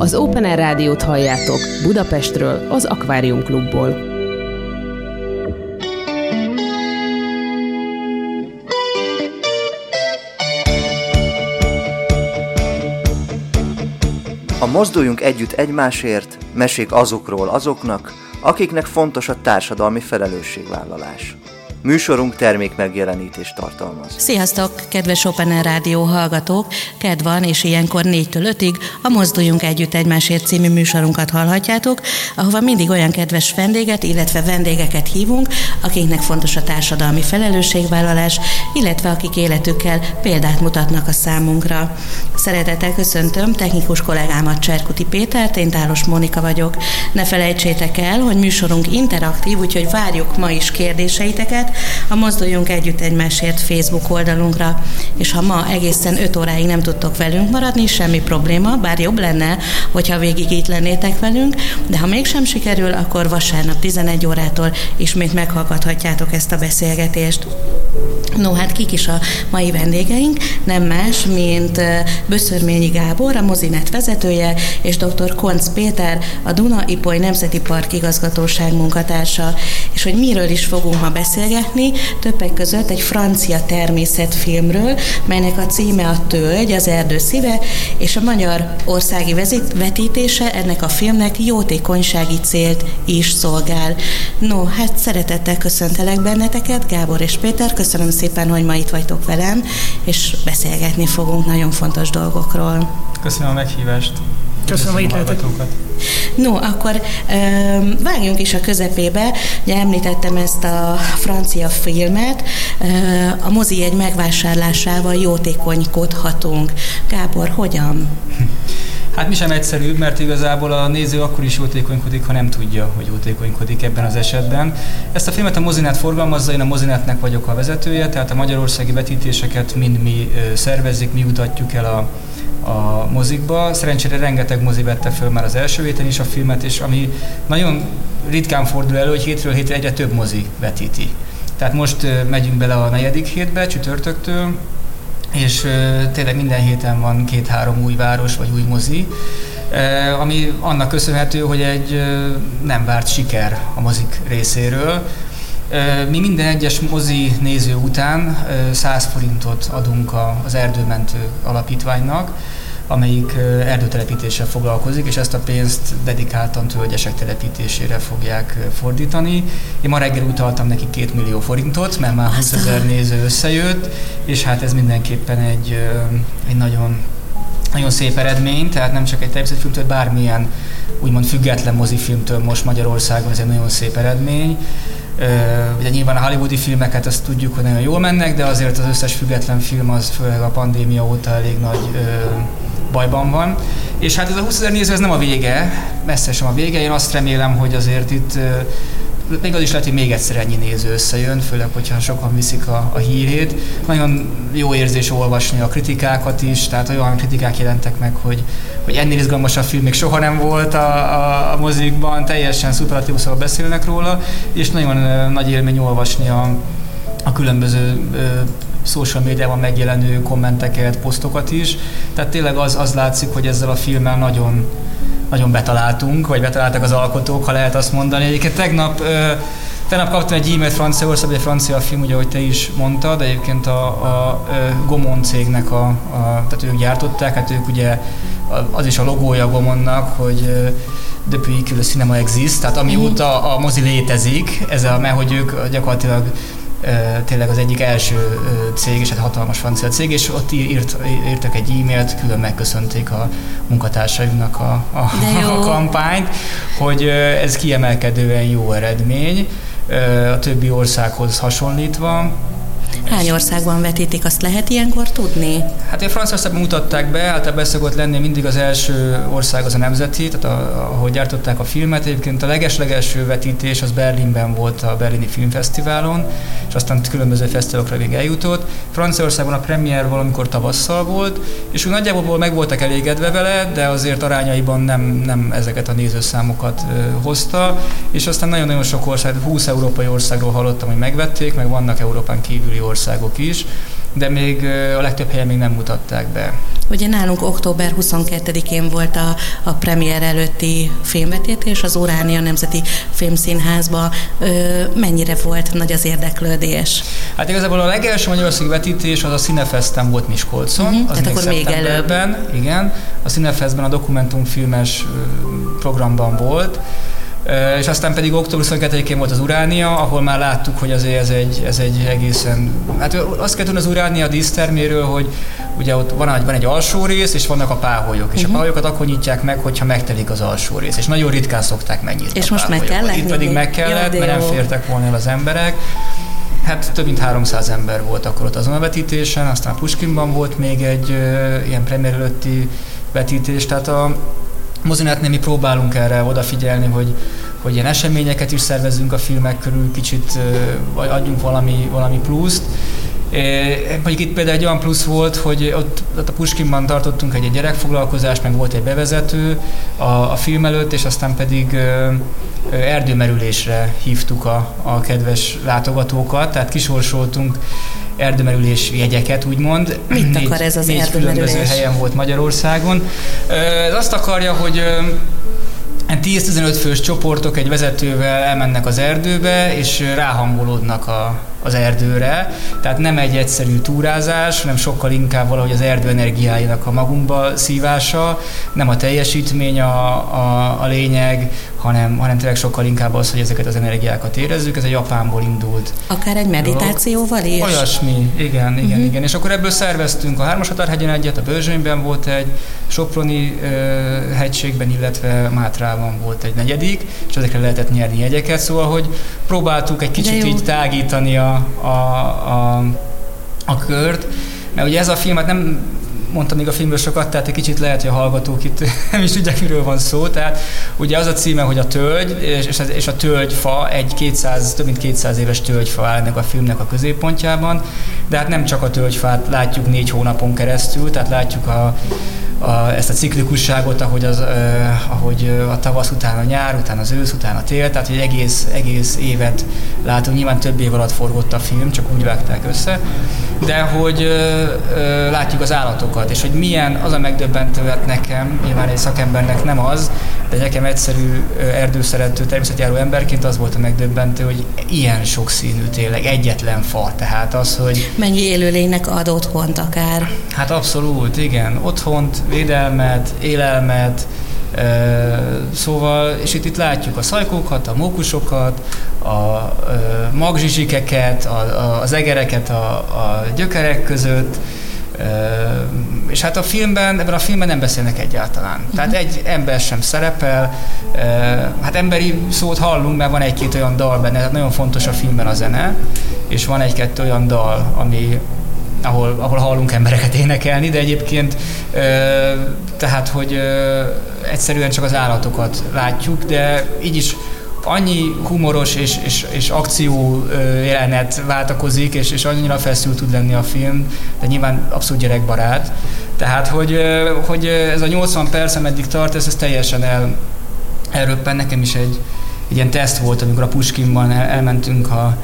Az Open Air Rádiót halljátok Budapestről, az Akvárium Klubból. A Mozduljunk Együtt Egymásért mesék azokról azoknak, akiknek fontos a társadalmi felelősségvállalás. Műsorunk termék megjelenítést tartalmaz. Sziasztok, kedves Open Rádió hallgatók! Ked van, és ilyenkor 4-től 5-ig a Mozduljunk Együtt Egymásért című műsorunkat hallhatjátok, ahova mindig olyan kedves vendéget, illetve vendégeket hívunk, akiknek fontos a társadalmi felelősségvállalás, illetve akik életükkel példát mutatnak a számunkra. Szeretettel köszöntöm technikus kollégámat Cserkuti Pétert, én Tálos Mónika vagyok. Ne felejtsétek el, hogy műsorunk interaktív, úgyhogy várjuk ma is kérdéseiteket, a Mozduljunk Együtt Egymásért Facebook oldalunkra. És ha ma egészen 5 óráig nem tudtok velünk maradni, semmi probléma, bár jobb lenne, hogyha végig itt lennétek velünk, de ha mégsem sikerül, akkor vasárnap 11 órától ismét meghallgathatjátok ezt a beszélgetést. No, hát kik is a mai vendégeink? Nem más, mint Böszörményi Gábor, a Mozinet vezetője, és dr. Konc Péter, a Duna Ipoly Nemzeti Park igazgatóság munkatársa. És hogy miről is fogunk ma beszélgetni, beszélgetni, többek között egy francia természetfilmről, melynek a címe a Tölgy, az erdő szíve, és a magyar országi vetítése ennek a filmnek jótékonysági célt is szolgál. No, hát szeretettel köszöntelek benneteket, Gábor és Péter, köszönöm szépen, hogy ma itt vagytok velem, és beszélgetni fogunk nagyon fontos dolgokról. Köszönöm a meghívást. Köszönöm, hogy itt lehetek. No, akkor vágjunk is a közepébe. Ugye említettem ezt a francia filmet. A mozi egy megvásárlásával jótékonykodhatunk. Gábor, hogyan? Hát mi sem egyszerű, mert igazából a néző akkor is jótékonykodik, ha nem tudja, hogy jótékonykodik ebben az esetben. Ezt a filmet a Mozinet forgalmazza, én a Mozinetnek vagyok a vezetője, tehát a magyarországi vetítéseket mind mi szervezzük, mi mutatjuk el a, a mozikba. Szerencsére rengeteg mozi vette föl már az első héten is a filmet, és ami nagyon ritkán fordul elő, hogy hétről hétre egyre több mozi vetíti. Tehát most megyünk bele a negyedik hétbe, csütörtöktől, és tényleg minden héten van két-három új város vagy új mozi, ami annak köszönhető, hogy egy nem várt siker a mozik részéről. Mi minden egyes mozi néző után 100 forintot adunk az Erdőmentő Alapítványnak, amelyik erdőtelepítéssel foglalkozik, és ezt a pénzt dedikáltan tölgyesek telepítésére fogják fordítani. Én ma reggel utaltam neki két millió forintot, mert már 20 ezer néző összejött, és hát ez mindenképpen egy, egy nagyon, nagyon szép eredmény, tehát nem csak egy természetfilmtől, bármilyen úgymond független mozifilmtől most Magyarországon ez egy nagyon szép eredmény. Ugye nyilván a hollywoodi filmeket azt tudjuk, hogy nagyon jól mennek, de azért az összes független film az főleg a pandémia óta elég nagy bajban van. És hát ez a 20 ezer néző, ez nem a vége, messze sem a vége. Én azt remélem, hogy azért itt még az is lehet, hogy még egyszer ennyi néző összejön, főleg, hogyha sokan viszik a, a hírét. Nagyon jó érzés olvasni a kritikákat is, tehát olyan kritikák jelentek meg, hogy, hogy ennél izgalmasabb film még soha nem volt a, a, a mozikban, teljesen szuperatívuszokkal beszélnek róla, és nagyon nagy élmény olvasni a, a különböző social médiában megjelenő kommenteket, posztokat is. Tehát tényleg az, az látszik, hogy ezzel a filmmel nagyon, nagyon betaláltunk, vagy betaláltak az alkotók, ha lehet azt mondani. Egyébként tegnap Tegnap kaptam egy e-mailt Franciaországban, egy francia film, ugye, ahogy te is mondtad, egyébként a, a, a Gomon cégnek, a, a, tehát ők gyártották, hát ők ugye az is a logója a Gomonnak, hogy depuis que le cinéma existe, tehát amióta a mozi létezik, ez a, mert hogy ők gyakorlatilag tényleg az egyik első cég, és egy hatalmas francia cég, és ott írt, írtak egy e-mailt, külön megköszönték a munkatársainknak a, a, a kampányt, hogy ez kiemelkedően jó eredmény a többi országhoz hasonlítva. Hány országban vetítik, azt lehet ilyenkor tudni? Hát a Franciaországban mutatták be, általában szokott lenni mindig az első ország az a nemzeti, tehát a, ahogy gyártották a filmet. Egyébként a legeslegelső vetítés az Berlinben volt a Berlini Filmfesztiválon, és aztán különböző fesztiválokra még eljutott. Franciaországban a premier valamikor tavasszal volt, és úgy nagyjából meg voltak elégedve vele, de azért arányaiban nem, nem ezeket a nézőszámokat hozta, és aztán nagyon-nagyon sok ország, 20 európai országról hallottam, hogy megvették, meg vannak Európán kívüli országok is, de még a legtöbb helyen még nem mutatták be. Ugye nálunk október 22-én volt a, a premier előtti filmvetítés az Uránia Nemzeti Filmszínházba. Ö, mennyire volt nagy az érdeklődés? Hát igazából a legelső magyarországi vetítés az a Cinefesten volt Miskolcon. Uh-huh, az tehát akkor még előbb. Igen, a Cinefestben a dokumentumfilmes programban volt és aztán pedig október 22-én volt az Uránia, ahol már láttuk, hogy azért ez egy, ez egy egészen, hát azt kell tudni az Uránia díszterméről, hogy ugye ott van egy, van egy alsó rész, és vannak a páholyok, és uh-huh. a mhm. páholyokat akkor nyitják meg, hogyha megtelik az alsó rész, és nagyon ritkán szokták megnyitni És most meg kellett? Itt pedig meg kellett, mert nem fértek volna el az emberek. Hát több mint 300 ember volt akkor ott azon a vetítésen, aztán Puskinban volt még egy ö, ilyen premier előtti vetítés, tehát a mozinátnél mi próbálunk erre odafigyelni, hogy, hogy ilyen eseményeket is szervezünk a filmek körül, kicsit vagy adjunk valami, valami pluszt. Mondjuk itt például egy olyan plusz volt, hogy ott, ott a Puskinban tartottunk egy, egy gyerekfoglalkozást, meg volt egy bevezető a, a film előtt, és aztán pedig ö, erdőmerülésre hívtuk a, a kedves látogatókat, tehát kisorsoltunk erdőmerülés jegyeket, úgymond. Mit négy, akar ez az négy különböző helyen volt Magyarországon. Ez azt akarja, hogy 10-15 fős csoportok egy vezetővel elmennek az erdőbe, és ráhangolódnak a, az erdőre. Tehát nem egy egyszerű túrázás, hanem sokkal inkább valahogy az erdő energiájának a magunkba szívása, nem a teljesítmény a, a, a lényeg, hanem, hanem tényleg sokkal inkább az, hogy ezeket az energiákat érezzük. Ez egy Japánból indult. Akár egy meditációval is? Olyasmi, igen, igen, uh-huh. igen. És akkor ebből szerveztünk a Hármashatárhegyen egyet, a Bőzsönyben volt egy, Soproni uh, hegységben, illetve Mátrában volt egy negyedik, és ezekre lehetett nyerni jegyeket, szóval, hogy próbáltuk egy kicsit így tágítani a, a, a, a kört, mert ugye ez a filmet nem mondtam még a filmről sokat, tehát egy kicsit lehet, hogy a hallgatók itt nem is tudják, miről van szó. Tehát ugye az a címe, hogy a tölgy, és, és a tölgyfa, egy 200, több mint 200 éves tölgyfa áll ennek a filmnek a középpontjában, de hát nem csak a tölgyfát látjuk négy hónapon keresztül, tehát látjuk a, a, ezt a ciklikusságot, ahogy, az, ahogy a tavasz után a nyár, után az ősz, után a tél, tehát hogy egész, egész évet látunk, nyilván több év alatt forgott a film, csak úgy vágták össze, de hogy látjuk az állatokat, és hogy milyen az a megdöbbentő hát nekem, nyilván egy szakembernek nem az, de nekem egyszerű erdőszerető, természetjáró emberként az volt a megdöbbentő, hogy ilyen sokszínű tényleg, egyetlen fa, tehát az, hogy... Mennyi élőlénynek ad otthont akár? Hát abszolút, igen, otthont, védelmet, élelmet, Szóval, és itt, itt látjuk a szajkókat, a mókusokat, a magzsizsikeket, a, a, az egereket a, a gyökerek között, és hát a filmben, ebben a filmben nem beszélnek egyáltalán. Uh-huh. Tehát egy ember sem szerepel, hát emberi szót hallunk, mert van egy-két olyan dal benne, tehát nagyon fontos a filmben a zene, és van egy-kettő olyan dal, ami, ahol, ahol hallunk embereket énekelni, de egyébként tehát, hogy egyszerűen csak az állatokat látjuk, de így is annyi humoros és, és, és akció jelenet váltakozik, és, és annyira feszült tud lenni a film, de nyilván abszolút gyerekbarát. Tehát, hogy, hogy ez a 80 perc, ameddig tart, ez, ez teljesen el, elröppen. Nekem is egy, egy ilyen teszt volt, amikor a Puskinban el, elmentünk a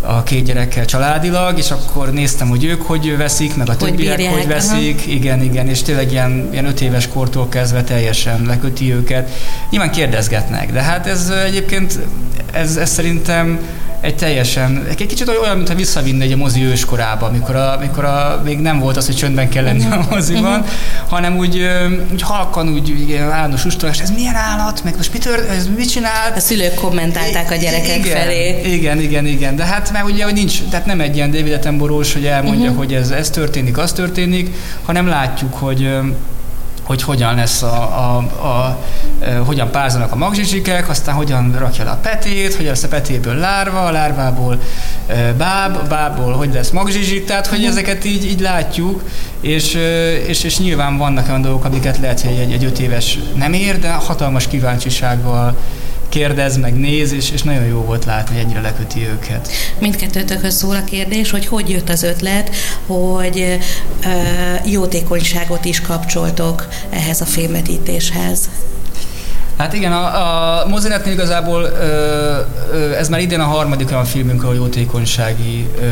a két gyerekkel családilag, és akkor néztem, hogy ők hogy veszik, meg a hogy többiek bírják, hogy veszik. Aha. Igen, igen, és tényleg ilyen, ilyen öt éves kortól kezdve teljesen leköti őket. Nyilván kérdezgetnek, de hát ez egyébként, ez, ez szerintem egy teljesen, egy kicsit olyan, mintha visszavinne egy a mozi őskorába, amikor, a, amikor a, még nem volt az, hogy csöndben kell lenni a moziban, hanem úgy, úgy halkan, úgy igen, állandós ustolás, ez milyen állat, meg most mit, tör, ez mit csinál? A szülők kommentálták a gyerekek igen, felé. Igen, igen, igen, de hát mert ugye, hogy nincs, tehát nem egy ilyen David Attenborough, hogy elmondja, uh-huh. hogy ez, ez történik, az történik, hanem látjuk, hogy hogy hogyan lesz a, a, a, a hogyan párzanak a magzsizsikek, aztán hogyan rakja le a petét, hogyan lesz a petéből lárva, a lárvából báb, a bábból hogy lesz magzsizsik, tehát hogy mhm. ezeket így, így látjuk, és, és, és nyilván vannak olyan dolgok, amiket lehet, hogy egy, egy öt éves nem ér, de hatalmas kíváncsisággal kérdez, meg néz, és, és nagyon jó volt látni, hogy ennyire leköti őket. Mindkettőtökhöz szól a kérdés, hogy hogy jött az ötlet, hogy ö, jótékonyságot is kapcsoltok ehhez a filmvetítéshez. Hát igen, a, a Mozinetnél igazából ö, ö, ez már idén a harmadik olyan filmünk, ahol jótékonysági ö,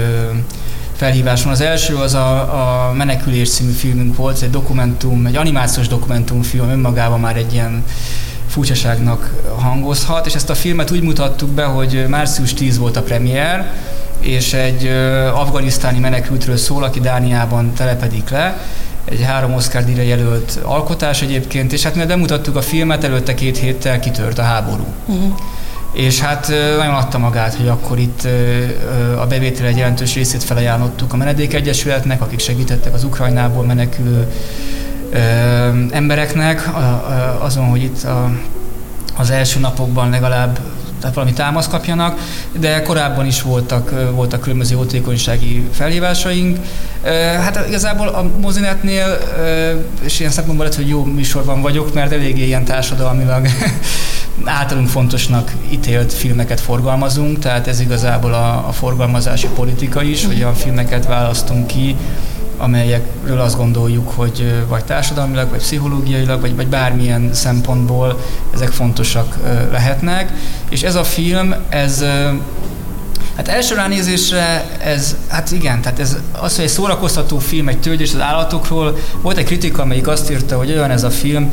felhíváson. Az első az a, a Menekülés című filmünk volt, egy dokumentum, egy animációs dokumentumfilm, önmagában már egy ilyen furcsaságnak hangozhat, és ezt a filmet úgy mutattuk be, hogy március 10 volt a premier, és egy afganisztáni menekültről szól, aki Dániában telepedik le, egy három Oscar díjra jelölt alkotás egyébként, és hát mi bemutattuk a filmet, előtte két héttel kitört a háború. Uh-huh. És hát nagyon adta magát, hogy akkor itt a bevétel egy jelentős részét felajánlottuk a Menedék Egyesületnek, akik segítettek az Ukrajnából menekülő embereknek azon, hogy itt a, az első napokban legalább tehát valami támaszt kapjanak, de korábban is voltak, voltak különböző jótékonysági felhívásaink. Hát igazából a mozinetnél, és ilyen szempontból lehet, hogy jó műsorban vagyok, mert eléggé ilyen társadalmilag általunk fontosnak ítélt filmeket forgalmazunk, tehát ez igazából a, a forgalmazási politika is, hogy a filmeket választunk ki, amelyekről azt gondoljuk, hogy vagy társadalmilag, vagy pszichológiailag, vagy, vagy bármilyen szempontból ezek fontosak lehetnek. És ez a film, ez Hát első ránézésre ez, hát igen, tehát ez az, hogy egy szórakoztató film, egy tőgyés az állatokról, volt egy kritika, amelyik azt írta, hogy olyan ez a film,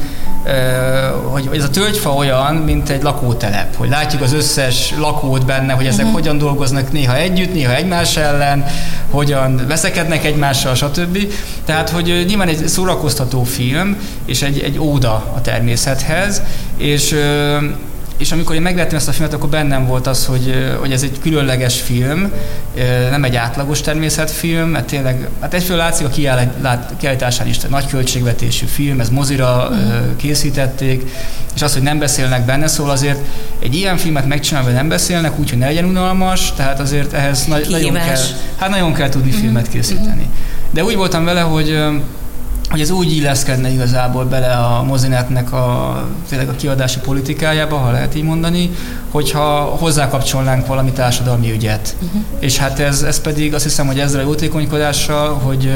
hogy ez a tölgyfa olyan, mint egy lakótelep, hogy látjuk az összes lakót benne, hogy ezek uh-huh. hogyan dolgoznak néha együtt, néha egymás ellen, hogyan veszekednek egymással, stb. Tehát, hogy nyilván egy szórakoztató film, és egy, egy óda a természethez, és és amikor én megláttam ezt a filmet, akkor bennem volt az, hogy, hogy ez egy különleges film, nem egy átlagos természetfilm, mert tényleg, hát egyfél látszik a kiállításán is, nagy költségvetésű film, ez mozira mm. készítették, és az, hogy nem beszélnek benne, szól azért egy ilyen filmet megcsinálni, hogy nem beszélnek, úgyhogy ne legyen unalmas, tehát azért ehhez na- nagyon kell, hát nagyon kell tudni mm. filmet készíteni. Mm. De úgy voltam vele, hogy hogy ez úgy illeszkedne igazából bele a mozinetnek a, tényleg a kiadási politikájába, ha lehet így mondani, hogyha hozzákapcsolnánk valami társadalmi ügyet. Uh-huh. És hát ez, ez pedig azt hiszem, hogy ezzel a jótékonykodással, hogy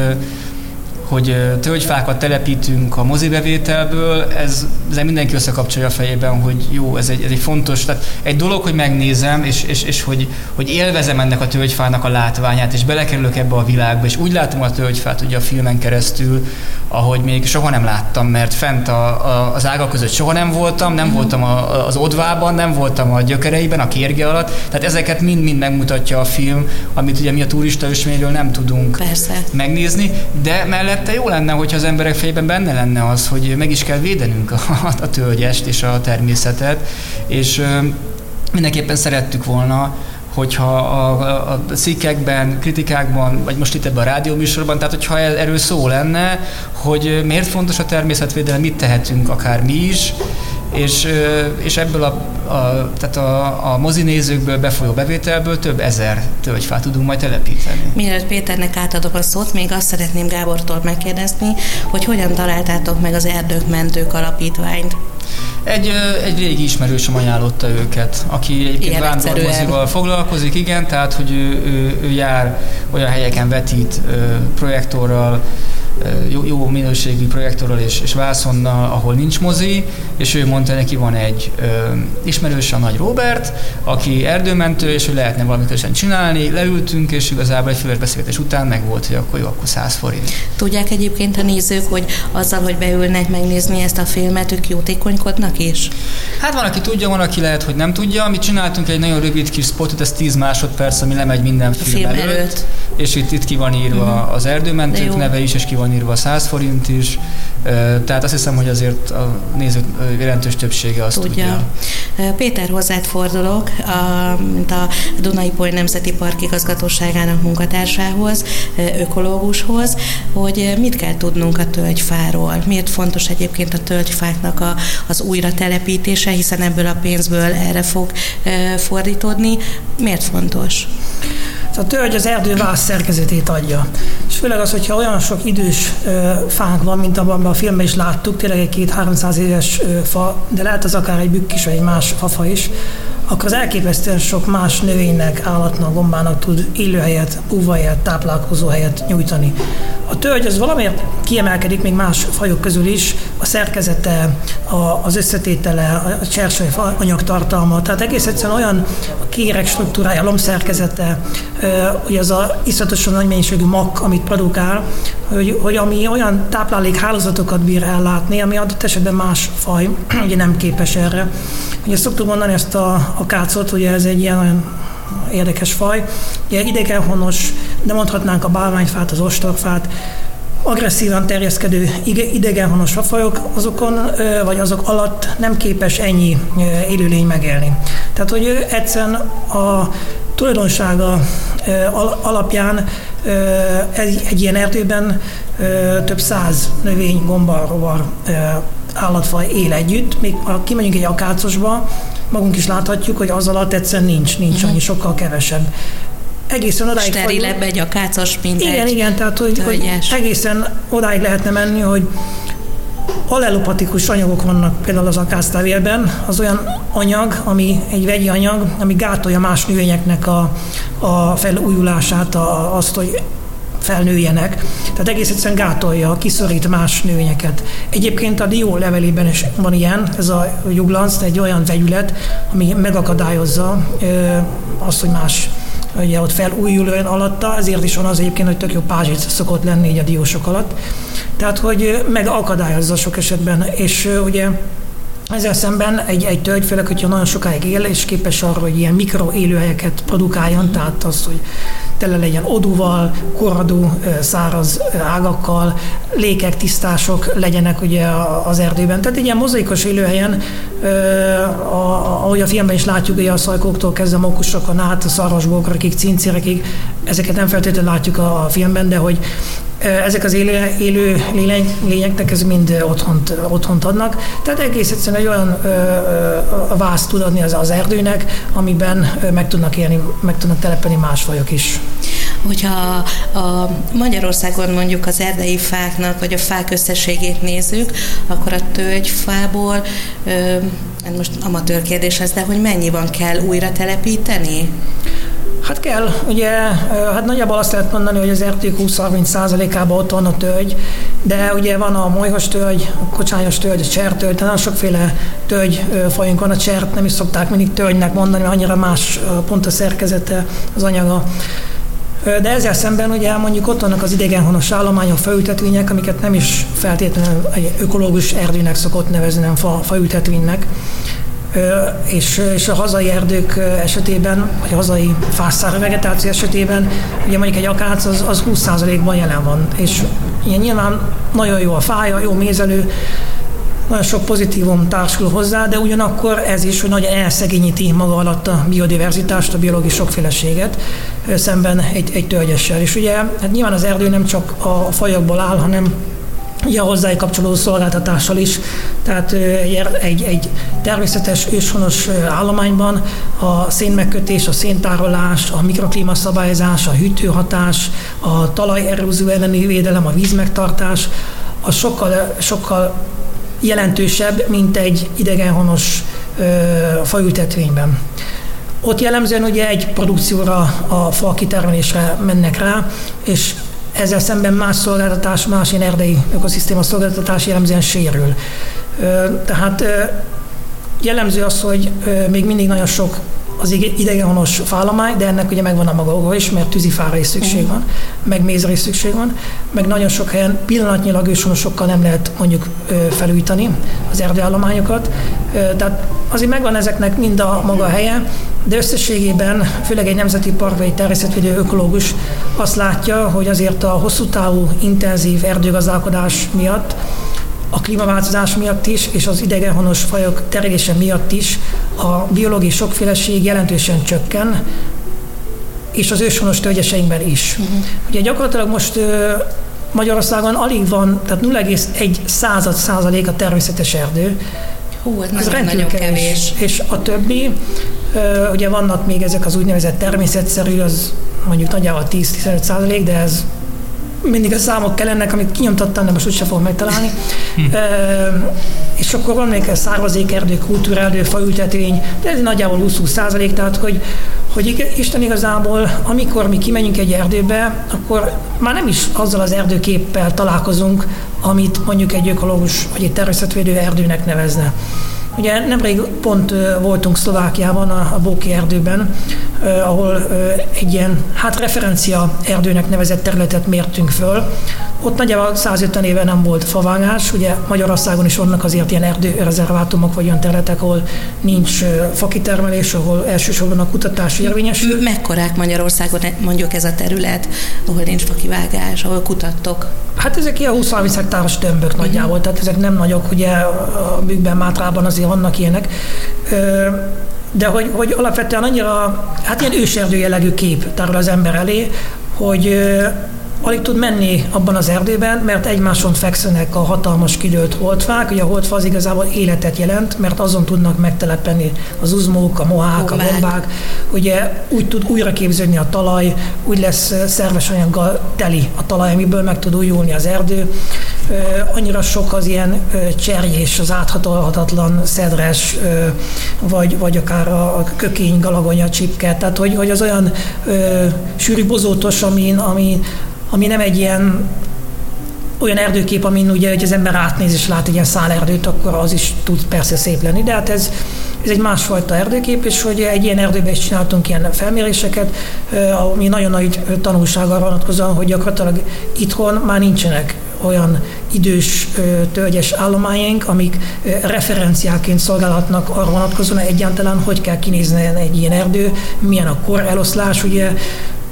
hogy tölgyfákat telepítünk a mozibevételből, ez, ez mindenki összekapcsolja a fejében, hogy jó, ez egy, ez egy fontos, tehát egy dolog, hogy megnézem, és, és, és hogy, hogy élvezem ennek a tölgyfának a látványát, és belekerülök ebbe a világba, és úgy látom a tölgyfát ugye a filmen keresztül, ahogy még soha nem láttam, mert fent a, a, az ágak között soha nem voltam, nem voltam a, az odvában, nem voltam a gyökereiben, a kérge alatt, tehát ezeket mind-mind megmutatja a film, amit ugye mi a turista ösvényről nem tudunk Persze. megnézni, de mellett mellette jó lenne, hogyha az emberek fejében benne lenne az, hogy meg is kell védenünk a, a tölgyest és a természetet, és mindenképpen szerettük volna, hogyha a, a, a cikkekben, kritikákban, vagy most itt ebben a rádióműsorban, tehát hogyha erről szó lenne, hogy miért fontos a természetvédelem, mit tehetünk akár mi is, és, és ebből a, a, tehát a, a mozinézőkből befolyó bevételből több ezer tölgyfát tudunk majd telepíteni. Mielőtt Péternek átadok a szót, még azt szeretném Gábortól megkérdezni, hogy hogyan találtátok meg az Erdők Mentők alapítványt? Egy, egy régi ismerősöm ajánlotta őket, aki egyébként vándormozival foglalkozik, igen, tehát hogy ő, ő, ő jár olyan helyeken vetít projektorral, jó, jó minőségű projektorral és, és vászonnal, ahol nincs mozi, és ő mondta, neki van egy ö, ismerős, a Nagy Robert, aki erdőmentő, és hogy lehetne valamit közösen csinálni. Leültünk, és igazából egy füles beszélgetés után meg volt, hogy akkor jó, akkor 100 forint. Tudják egyébként a nézők, hogy azzal, hogy beülnek megnézni ezt a filmet, ők jótékonykodnak is? Hát van, aki tudja, van, aki lehet, hogy nem tudja. Mi csináltunk egy nagyon rövid kis spotot, ez 10 másodperc, ami lemegy minden film, film előtt, előtt. És itt, itt ki van írva mm. az erdőmentők neve is, és ki van van írva 100 forint is, tehát azt hiszem, hogy azért a nézők jelentős többsége azt tudja. tudja. Péter, hozzád fordulok, a, mint a Dunai Poly Nemzeti Park igazgatóságának munkatársához, ökológushoz, hogy mit kell tudnunk a tölgyfáról. Miért fontos egyébként a tölgyfáknak a, az újra telepítése, hiszen ebből a pénzből erre fog fordítódni. Miért fontos? A tölgy az erdő vász szerkezetét adja. És főleg az, hogyha olyan sok idős ö, fánk van, mint abban a filmben is láttuk, tényleg egy két 300 éves ö, fa, de lehet az akár egy bükk is, vagy egy más fafa is, akkor az elképesztően sok más növénynek, állatnak, gombának tud élőhelyet, búvahelyet, táplálkozó helyet nyújtani. A tölgy az valamiért kiemelkedik még más fajok közül is, a szerkezete, a, az összetétele, a csersely anyagtartalma, tehát egész egyszerűen olyan a kérek struktúrája, a lombszerkezete, hogy az a iszonyatosan nagy mennyiségű mak, amit produkál, hogy, hogy ami olyan táplálékhálózatokat bír ellátni, ami adott esetben más faj ugye nem képes erre. Ugye szoktuk mondani ezt a, a kácot, ugye ez egy ilyen olyan érdekes faj. Ugye idegenhonos, de mondhatnánk a bálványfát, az ostorfát, agresszívan terjeszkedő idegenhonos fajok, azokon vagy azok alatt nem képes ennyi élőlény megélni. Tehát, hogy egyszerűen a tulajdonsága alapján egy ilyen erdőben több száz növény, gomba, rovar, állatfaj él együtt, még ha kimegyünk egy akácosba, magunk is láthatjuk, hogy az alatt egyszerűen nincs, nincs uh-huh. annyi, sokkal kevesebb. Egészen odáig... Sterilebb egy akácos, mint Igen, egy igen, tehát hogy, hogy egészen odáig lehetne menni, hogy allelopatikus anyagok vannak például az akáctevélben, az olyan anyag, ami egy vegyi anyag, ami gátolja más növényeknek a, a felújulását, a, azt, hogy felnőjenek. Tehát egész egyszerűen gátolja, kiszorít más növényeket. Egyébként a dió levelében is van ilyen, ez a juglanc, egy olyan vegyület, ami megakadályozza azt, hogy más ugye ott felújul ön alatta, ezért is van az egyébként, hogy tök jó pázsit szokott lenni így a diósok alatt. Tehát, hogy megakadályozza sok esetben, és ugye ezzel szemben egy, egy tölgy, főleg, hogyha nagyon sokáig él, és képes arra, hogy ilyen mikro élőhelyeket produkáljon, tehát az, hogy tele legyen odúval, korradú, száraz ágakkal, lékek, tisztások legyenek ugye az erdőben. Tehát egy ilyen mozaikos élőhelyen, ahogy a filmben is látjuk, ugye a szajkóktól kezdve mokusokon át, a szarvasbókrakig, cincirekig, ezeket nem feltétlenül látjuk a filmben, de hogy ezek az élő, élő lényeknek ez mind otthont, otthont adnak. Tehát egész egyszerűen egy olyan ö, ö, vász tud adni az, az erdőnek, amiben meg tudnak élni, meg tudnak telepelni más fajok is. Hogyha a Magyarországon mondjuk az erdei fáknak, vagy a fák összességét nézzük, akkor a tölgyfából, hát most amatőr kérdés ez, de hogy mennyi van kell újra telepíteni? Hát kell, ugye, hát nagyjából azt lehet mondani, hogy az erdők 20-30%-ában ott van a tölgy, de ugye van a molyhos tölgy, a kocsányos tölgy, a csertölgy, tehát nagyon sokféle tölgy fajunk van, a csert nem is szokták mindig tölgynek mondani, mert annyira más pont a szerkezete, az anyaga. De ezzel szemben ugye mondjuk ott vannak az idegenhonos állományok, faültetvények, amiket nem is feltétlenül egy ökológus erdőnek szokott nevezni, nem fa, faültetvénynek és, és a hazai erdők esetében, vagy a hazai fászszára vegetáció esetében, ugye mondjuk egy akác az, az 20%-ban jelen van, és ilyen nyilván nagyon jó a fája, jó mézelő, nagyon sok pozitívum társul hozzá, de ugyanakkor ez is, hogy nagyon elszegényíti maga alatt a biodiverzitást, a biológiai sokféleséget szemben egy, egy tölgyessel. És ugye hát nyilván az erdő nem csak a fajokból áll, hanem ugye a hozzá kapcsolódó szolgáltatással is. Tehát egy, egy természetes őshonos állományban a szénmegkötés, a széntárolás, a szabályozás, a hűtőhatás, a talajerózió elleni védelem, a vízmegtartás, az sokkal, sokkal jelentősebb, mint egy idegenhonos faültetvényben. Ott jellemzően ugye egy produkcióra, a fa kitermelésre mennek rá, és ezzel szemben más szolgáltatás, más ilyen erdei ökoszisztéma szolgáltatás jellemzően sérül. Tehát jellemző az, hogy még mindig nagyon sok az idegenhonos fálomány, de ennek ugye megvan a maga oga is, mert tűzifára is szükség van, meg mézre is szükség van, meg nagyon sok helyen pillanatnyilag őshonosokkal nem lehet mondjuk felújítani az erdőállományokat. Tehát azért megvan ezeknek mind a maga helye, de összességében, főleg egy nemzeti park vagy egy természetvédő ökológus azt látja, hogy azért a hosszú távú, intenzív erdőgazdálkodás miatt a klímaváltozás miatt is, és az idegenhonos fajok terjedése miatt is a biológiai sokféleség jelentősen csökken, és az őshonos tölgyeseinkben is. Uh-huh. Ugye gyakorlatilag most Magyarországon alig van, tehát 0,1 század százalék a természetes erdő. Hú, ez, ez nagyon kevés. kevés. És a többi, ugye vannak még ezek az úgynevezett természetszerű, az mondjuk nagyjából 10-15 százalék, de ez mindig a számok kellenek, amit kinyomtattam, de most úgyse fogom megtalálni. Hm. E, és akkor van még szárazékerdő, kultúrerdő, faültetvény, de ez nagyjából 20 százalék, tehát hogy, hogy Isten igazából, amikor mi kimegyünk egy erdőbe, akkor már nem is azzal az erdőképpel találkozunk, amit mondjuk egy ökológus vagy egy természetvédő erdőnek nevezne. Ugye nemrég pont voltunk Szlovákiában, a Bóki erdőben, ahol egy ilyen hát referencia erdőnek nevezett területet mértünk föl. Ott nagyjából 150 éve nem volt favágás, ugye Magyarországon is vannak azért ilyen erdőrezervátumok, vagy olyan területek, ahol nincs fakitermelés, ahol elsősorban a kutatás érvényesül. Mekkorák Magyarországon mondjuk ez a terület, ahol nincs fakivágás, ahol kutattok? Hát ezek ilyen 20-30 hektáros tömbök nagyjából, tehát ezek nem nagyok, ugye a Bükkben, Mátrában azért vannak ilyenek. De hogy, hogy alapvetően annyira, hát ilyen őserdő jellegű kép tárul az ember elé, hogy alig tud menni abban az erdőben, mert egymáson fekszenek a hatalmas kidőlt holdfák. Ugye a holdfa az igazából életet jelent, mert azon tudnak megtelepeni az uzmók, a mohák, a bombák. Ugye úgy tud újra képződni a talaj, úgy lesz szerves anyaggal teli a talaj, amiből meg tud újulni az erdő. Annyira sok az ilyen cserjés, az áthatolhatatlan szedres, vagy, vagy akár a kökény, galagonya, csipke, tehát hogy, hogy az olyan sűrű bozótos, ami, ami ami nem egy ilyen olyan erdőkép, amin ugye, hogy az ember átnéz és lát egy ilyen szálerdőt, akkor az is tud persze szép lenni, de hát ez, ez egy másfajta erdőkép, és hogy egy ilyen erdőben is csináltunk ilyen felméréseket, ami nagyon nagy tanulsággal vonatkozóan, hogy gyakorlatilag itthon már nincsenek olyan idős tölgyes állományaink, amik referenciáként szolgálhatnak arra vonatkozóan egyáltalán, hogy kell kinézni egy ilyen erdő, milyen a kor eloszlás, ugye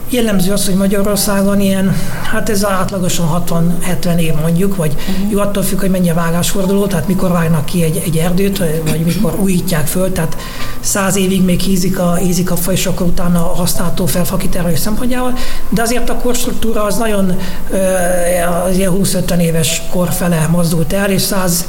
Jellemző az, hogy Magyarországon ilyen, hát ez átlagosan 60-70 év mondjuk, vagy uh-huh. jó attól függ, hogy mennyi a vágásforduló, tehát mikor vágnak ki egy, egy erdőt, vagy mikor újítják föl, tehát száz évig még hízik a, hízik a faj, és akkor utána használható fel fakitermelés szempontjával, de azért a korstruktúra az nagyon az ilyen 20-50 éves kor fele mozdult el, és 100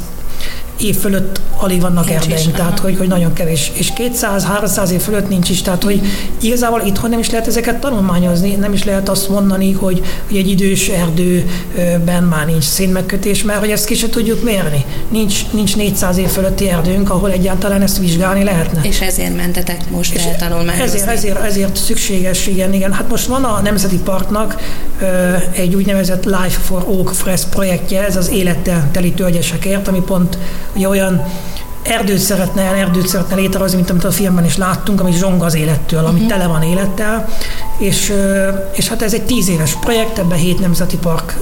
év fölött alig vannak nincs erdeink, is, tehát hogy, hogy nagyon kevés. És 200-300 év fölött nincs is, tehát hogy igazából itthon nem is lehet ezeket tanulmányozni, nem is lehet azt mondani, hogy, hogy egy idős erdőben már nincs szénmegkötés, mert hogy ezt ki se tudjuk mérni. Nincs, nincs 400 év fölötti erdőnk, ahol egyáltalán ezt vizsgálni lehetne. És ezért mentetek most és el tanulmányozni. Ezért, ezért, ezért szükséges, igen, igen. Hát most van a Nemzeti Parknak egy úgynevezett Life for Oak Fresh projektje, ez az élettel teli tölgyesekért, ami pont ugye olyan erdőt szeretne, erdőt szeretne létrehozni, mint amit a filmben is láttunk, ami zsong az élettől, ami uh-huh. tele van élettel, és, és hát ez egy tíz éves projekt, ebben hét nemzeti park,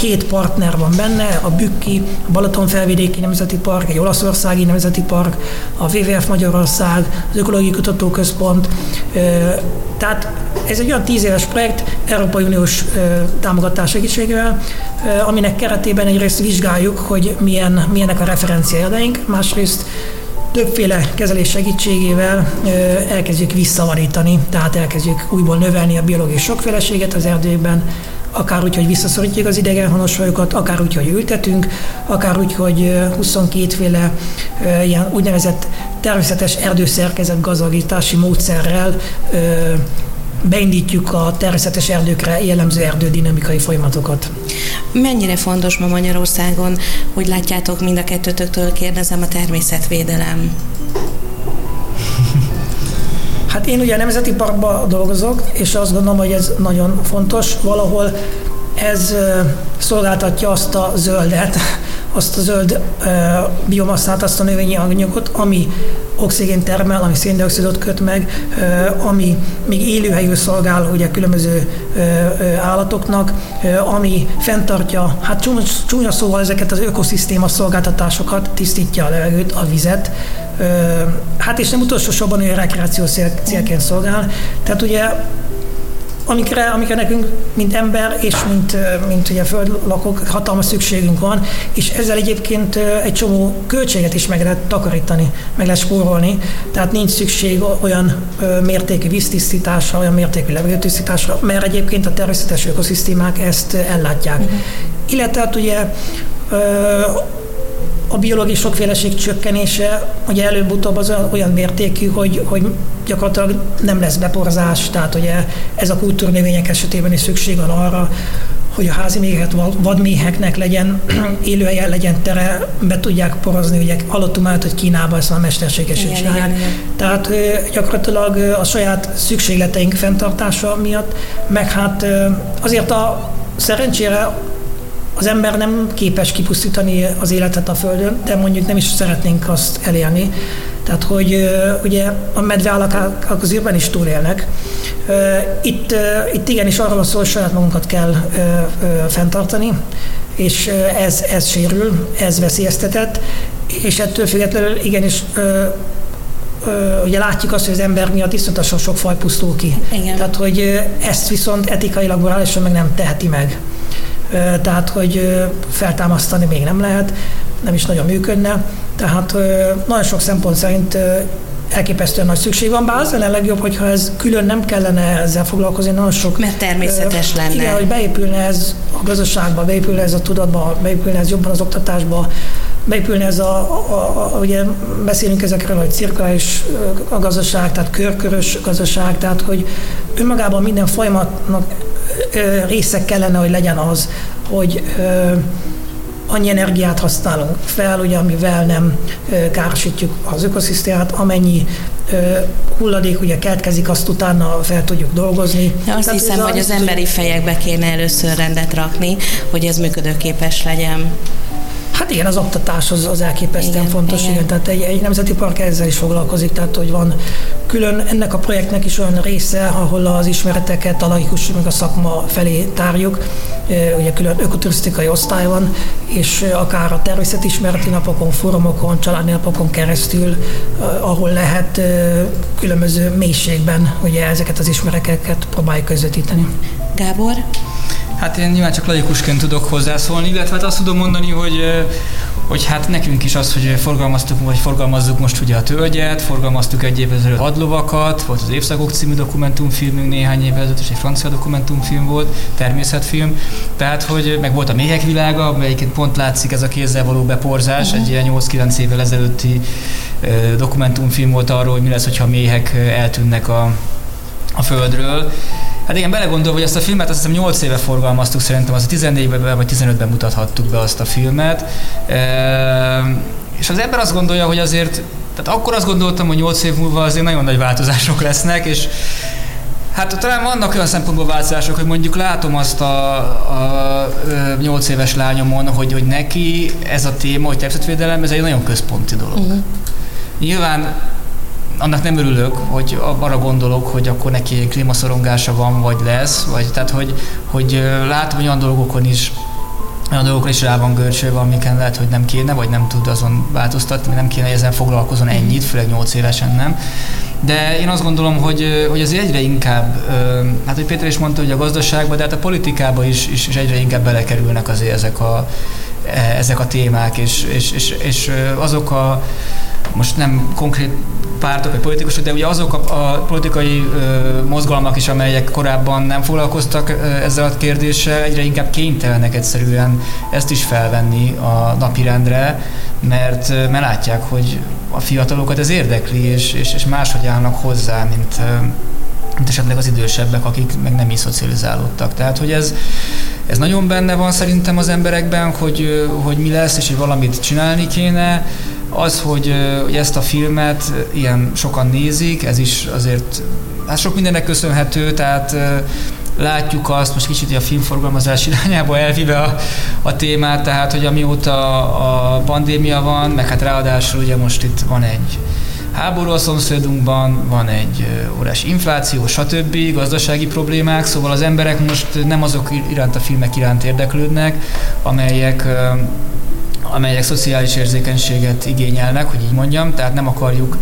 hét partner van benne, a Bükki, a Balaton felvidéki nemzeti park, egy olaszországi nemzeti park, a WWF Magyarország, az Ökológiai Kutatóközpont, tehát ez egy olyan tíz éves projekt, Európai Uniós támogatás segítségével, aminek keretében egyrészt vizsgáljuk, hogy milyen, milyenek a referenciájaink, másrészt többféle kezelés segítségével elkezdjük visszavarítani, tehát elkezdjük újból növelni a biológiai sokféleséget az erdőben, akár úgy, hogy visszaszorítjuk az idegenhonos fajokat, akár úgy, hogy ültetünk, akár úgy, hogy 22 féle ilyen úgynevezett természetes erdőszerkezet gazdagítási módszerrel beindítjuk a természetes erdőkre jellemző erdődinamikai folyamatokat. Mennyire fontos ma Magyarországon, hogy látjátok mind a kettőtöktől kérdezem a természetvédelem? Hát én ugye a Nemzeti Parkban dolgozok, és azt gondolom, hogy ez nagyon fontos. Valahol ez szolgáltatja azt a zöldet, azt a zöld biomasszát, azt a növényi anyagot, ami oxigén termel, ami széndiokszidot köt meg, ami még élőhelyű szolgál ugye különböző állatoknak, ami fenntartja, hát csúnya, csúnya szóval ezeket az ökoszisztéma szolgáltatásokat, tisztítja a levegőt, a vizet, hát és nem utolsó sorban olyan rekreáció célként szolgál. Tehát ugye amikre, amikre nekünk, mint ember és mint, mint ugye földlakók hatalmas szükségünk van, és ezzel egyébként egy csomó költséget is meg lehet takarítani, meg lehet spórolni, tehát nincs szükség olyan mértékű víztisztításra, olyan mértékű levegőtisztításra, mert egyébként a természetes ökoszisztémák ezt ellátják. Uh-huh. Illetve hát ugye a biológiai sokféleség csökkenése ugye előbb-utóbb az olyan mértékű, hogy, hogy gyakorlatilag nem lesz beporzás, tehát ugye ez a kultúrnövények esetében is szükség van arra, hogy a házi méheket, vadméheknek legyen élőhelye, legyen tere, be tudják porozni, ugye hallottunk már, hogy Kínában ezt már mesterségesen csinálják. Tehát gyakorlatilag a saját szükségleteink fenntartása miatt, meg hát azért a szerencsére az ember nem képes kipusztítani az életet a Földön, de mondjuk nem is szeretnénk azt elérni. Tehát, hogy ugye a medveállakák az űrben is túlélnek. Itt, itt igenis arról szól, hogy saját magunkat kell fenntartani, és ez, ez sérül, ez veszélyeztetett, és ettől függetlenül igenis ugye látjuk azt, hogy az ember miatt iszonyatosan sok faj pusztul ki. Igen. Tehát, hogy ezt viszont etikailag, morálisan meg nem teheti meg. Tehát, hogy feltámasztani még nem lehet, nem is nagyon működne. Tehát nagyon sok szempont szerint elképesztően nagy szükség van, bár az lenne legjobb, hogyha ez külön nem kellene ezzel foglalkozni, nagyon sok... Mert természetes lenne. Igen, hogy beépülne ez a gazdaságba, beépülne ez a tudatba, beépülne ez jobban az oktatásba, beépülne ez a, a, a ugye beszélünk ezekről, hogy cirkuláris a gazdaság, tehát körkörös gazdaság, tehát hogy önmagában minden folyamatnak része kellene, hogy legyen az, hogy annyi energiát használunk fel, ugye, amivel nem károsítjuk az ökoszisztémát, amennyi hulladék ugye keletkezik, azt utána fel tudjuk dolgozni. De azt Tehát hiszem, hogy az emberi fejekbe kéne először rendet rakni, hogy ez működőképes legyen. Hát igen, az oktatás az, az elképesztően igen, fontos, igen. igen. Tehát egy, egy nemzeti park ezzel is foglalkozik, tehát hogy van külön ennek a projektnek is olyan része, ahol az ismereteket a laikus meg a szakma felé tárjuk, ugye külön ökoturisztikai osztály van, és akár a természetismereti napokon, fórumokon, családi napokon keresztül, ahol lehet különböző mélységben ugye ezeket az ismereteket próbáljuk közvetíteni. Gábor? Hát én nyilván csak laikusként tudok hozzászólni, illetve hát azt tudom mondani, hogy hogy hát nekünk is az, hogy forgalmaztuk, vagy forgalmazzuk most ugye a tölgyet, forgalmaztuk egy évvel ezelőtt hadlovakat, volt az Évszakok című dokumentumfilmünk néhány évvel ezelőtt, és egy francia dokumentumfilm volt, természetfilm, tehát hogy meg volt a Méhek világa, amelyiként pont látszik ez a kézzel való beporzás, uh-huh. egy ilyen 8-9 évvel ezelőtti dokumentumfilm volt arról, hogy mi lesz, hogyha a méhek eltűnnek a, a földről, Hát igen, belegondolva, hogy ezt a filmet azt hiszem 8 éve forgalmaztuk, szerintem az 14-ben vagy 15-ben mutathattuk be azt a filmet. E, és az ember azt gondolja, hogy azért, tehát akkor azt gondoltam, hogy 8 év múlva azért nagyon nagy változások lesznek, és Hát talán vannak olyan szempontból változások, hogy mondjuk látom azt a, a, a 8 éves lányomon, hogy, hogy neki ez a téma, hogy természetvédelem, ez egy nagyon központi dolog. Uh-huh. Nyilván annak nem örülök, hogy arra gondolok, hogy akkor neki klímaszorongása van, vagy lesz, vagy tehát, hogy, hogy látom, hogy olyan dolgokon is olyan dolgokra is rá van görcsölve, amiken lehet, hogy nem kéne, vagy nem tud azon változtatni, nem kéne, hogy ezzel foglalkozon ennyit, főleg 8 évesen nem. De én azt gondolom, hogy, hogy az egyre inkább, hát hogy Péter is mondta, hogy a gazdaságban, de hát a politikába is, is, is egyre inkább belekerülnek azért ezek a, e, ezek a témák, és, és, és, és azok a, most nem konkrét pártok vagy politikusok, de ugye azok a, a politikai ö, mozgalmak is, amelyek korábban nem foglalkoztak ö, ezzel a kérdéssel, egyre inkább kénytelenek egyszerűen ezt is felvenni a napirendre, mert, mert látják, hogy a fiatalokat ez érdekli, és, és, és máshogy állnak hozzá, mint, mint esetleg az idősebbek, akik meg nem is szocializálódtak. Tehát, hogy ez, ez nagyon benne van szerintem az emberekben, hogy, hogy mi lesz, és hogy valamit csinálni kéne, az, hogy, hogy ezt a filmet ilyen sokan nézik, ez is azért hát sok mindennek köszönhető, tehát látjuk azt, most kicsit a filmforgalmazás irányába elvive a, a témát, tehát hogy amióta a pandémia van, meg hát ráadásul ugye most itt van egy háború a szomszédunkban, van egy óriási infláció, stb. gazdasági problémák, szóval az emberek most nem azok iránt a filmek iránt érdeklődnek, amelyek amelyek szociális érzékenységet igényelnek, hogy így mondjam, tehát nem akarjuk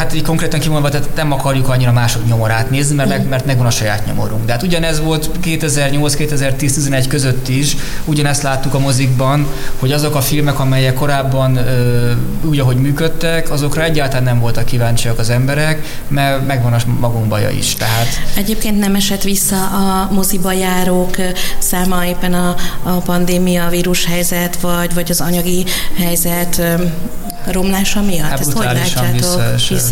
Hát így konkrétan kimondva, tehát nem akarjuk annyira mások nyomorát nézni, mert, meg, mert megvan a saját nyomorunk. De hát ugyanez volt 2008-2010-11 között is, ugyanezt láttuk a mozikban, hogy azok a filmek, amelyek korábban ö, úgy, ahogy működtek, azokra egyáltalán nem voltak kíváncsiak az emberek, mert megvan a magunk baja is. Tehát... Egyébként nem esett vissza a moziba járók száma éppen a, a pandémia, vírushelyzet, vagy, vagy az anyagi helyzet romlása miatt? Hát Ezt hogy látjátok? Visszaesett.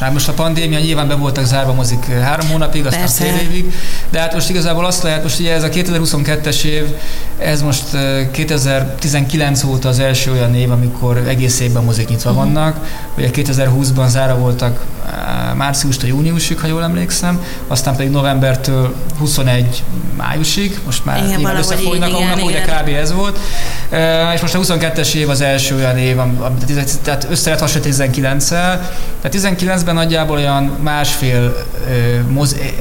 Hát most a pandémia nyilván be voltak zárva mozik három hónapig, aztán Persze. fél évig, de hát most igazából azt lehet, most ugye ez a 2022-es év, ez most 2019 óta az első olyan év, amikor egész évben mozik nyitva uh-huh. vannak. Ugye 2020-ban zára voltak márciustól júniusig, ha jól emlékszem, aztán pedig novembertől 21 májusig, most már igen, nyilván összefolynak a hónapok, ugye kb. ez volt. És most a 22-es év az első olyan év, tehát össze lehet hasonlítani 19-el, tehát 19-ben nagyjából olyan másfél,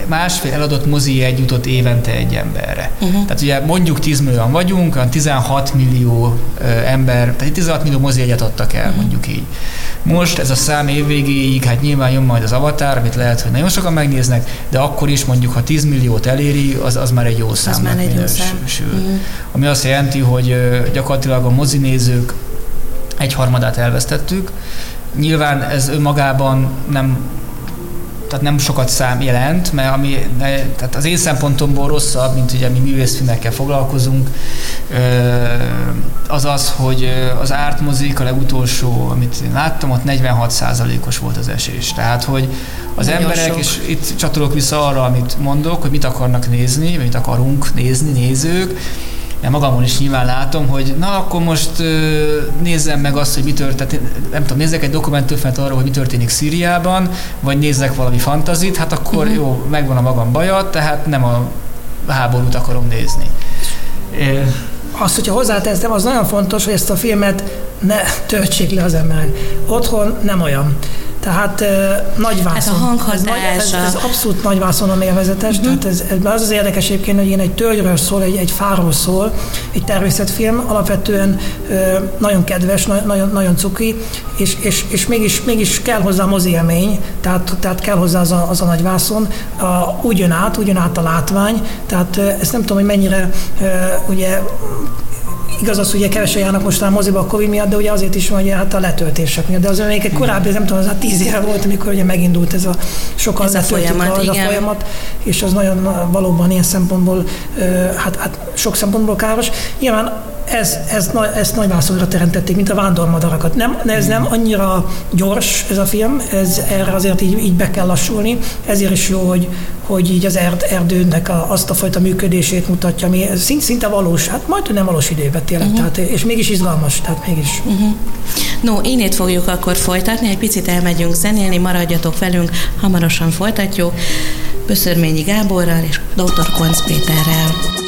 másfél eladott mozi egy jutott évente egy emberre. Uh-huh. Tehát ugye mondjuk 10 millióan vagyunk, olyan 16 millió ember, tehát 16 millió mozi egyet adtak el, uh-huh. mondjuk így. Most ez a szám évvégéig, hát nyilván jön majd az avatar, amit lehet, hogy nagyon sokan megnéznek, de akkor is mondjuk, ha 10 milliót eléri, az, az már egy jó szám. Az már egy jó szám. Uh-huh. Ami azt jelenti, hogy gyakorlatilag a mozinézők egyharmadát elvesztettük. Nyilván ez önmagában nem tehát nem sokat szám jelent, mert ami, tehát az én szempontomból rosszabb, mint ugye mi művészfilmekkel foglalkozunk, az az, hogy az ártmozik, a legutolsó, amit én láttam, ott 46%-os volt az esés. Tehát, hogy az Nagyon emberek, sok. és itt csatolok vissza arra, amit mondok, hogy mit akarnak nézni, mit akarunk nézni, nézők, én magamon is nyilván látom, hogy na akkor most nézzem meg azt, hogy mi történik, nem tudom, nézzek egy dokumentumfilmet arról, hogy mi történik Szíriában, vagy nézzek valami fantazit, hát akkor uh-huh. jó, megvan a magam baja, tehát nem a háborút akarom nézni. Azt, hogyha hozzáteszem, az nagyon fontos, hogy ezt a filmet ne töltsék le az emberek. Otthon nem olyan. Tehát nagy vászon. Hát a hanghatás. Ez, ez, ez abszolút nagy vászonon élvezetes. Uh-huh. Tehát ez, ez, az az érdekes egyébként, hogy én egy tölgyről szól, egy, egy fáról szól, egy természetfilm, alapvetően nagyon kedves, nagyon, nagyon cuki, és, és, és mégis, mégis kell hozzá a mozi élmény, tehát, tehát kell hozzá az a, az a nagy vászon. A, úgy jön át, úgy jön át a látvány, tehát ezt nem tudom, hogy mennyire ugye Igaz az, hogy kevesen járnak most a moziba a Covid miatt, de ugye azért is van, hogy hát a letöltések miatt. De az még egy korábbi, nem tudom, az a tíz éve volt, amikor ugye megindult ez a sokan ez a folyamat, a, a folyamat, és az nagyon valóban ilyen szempontból, hát, hát sok szempontból káros. Nyilván ez, ez, ezt nagy vászonra teremtették, mint a vándormadarakat. Nem, ez nem annyira gyors ez a film, ez erre azért így, így be kell lassulni, ezért is jó, hogy, hogy így az erd, erdőnek a, azt a fajta működését mutatja, ami szint, szinte valós, hát majd nem valós időben tényleg, uh-huh. tehát, és mégis izgalmas, tehát mégis. Uh-huh. No, innét fogjuk akkor folytatni, egy picit elmegyünk zenélni, maradjatok velünk, hamarosan folytatjuk. Böszörményi Gáborral és dr. Konc Péterrel.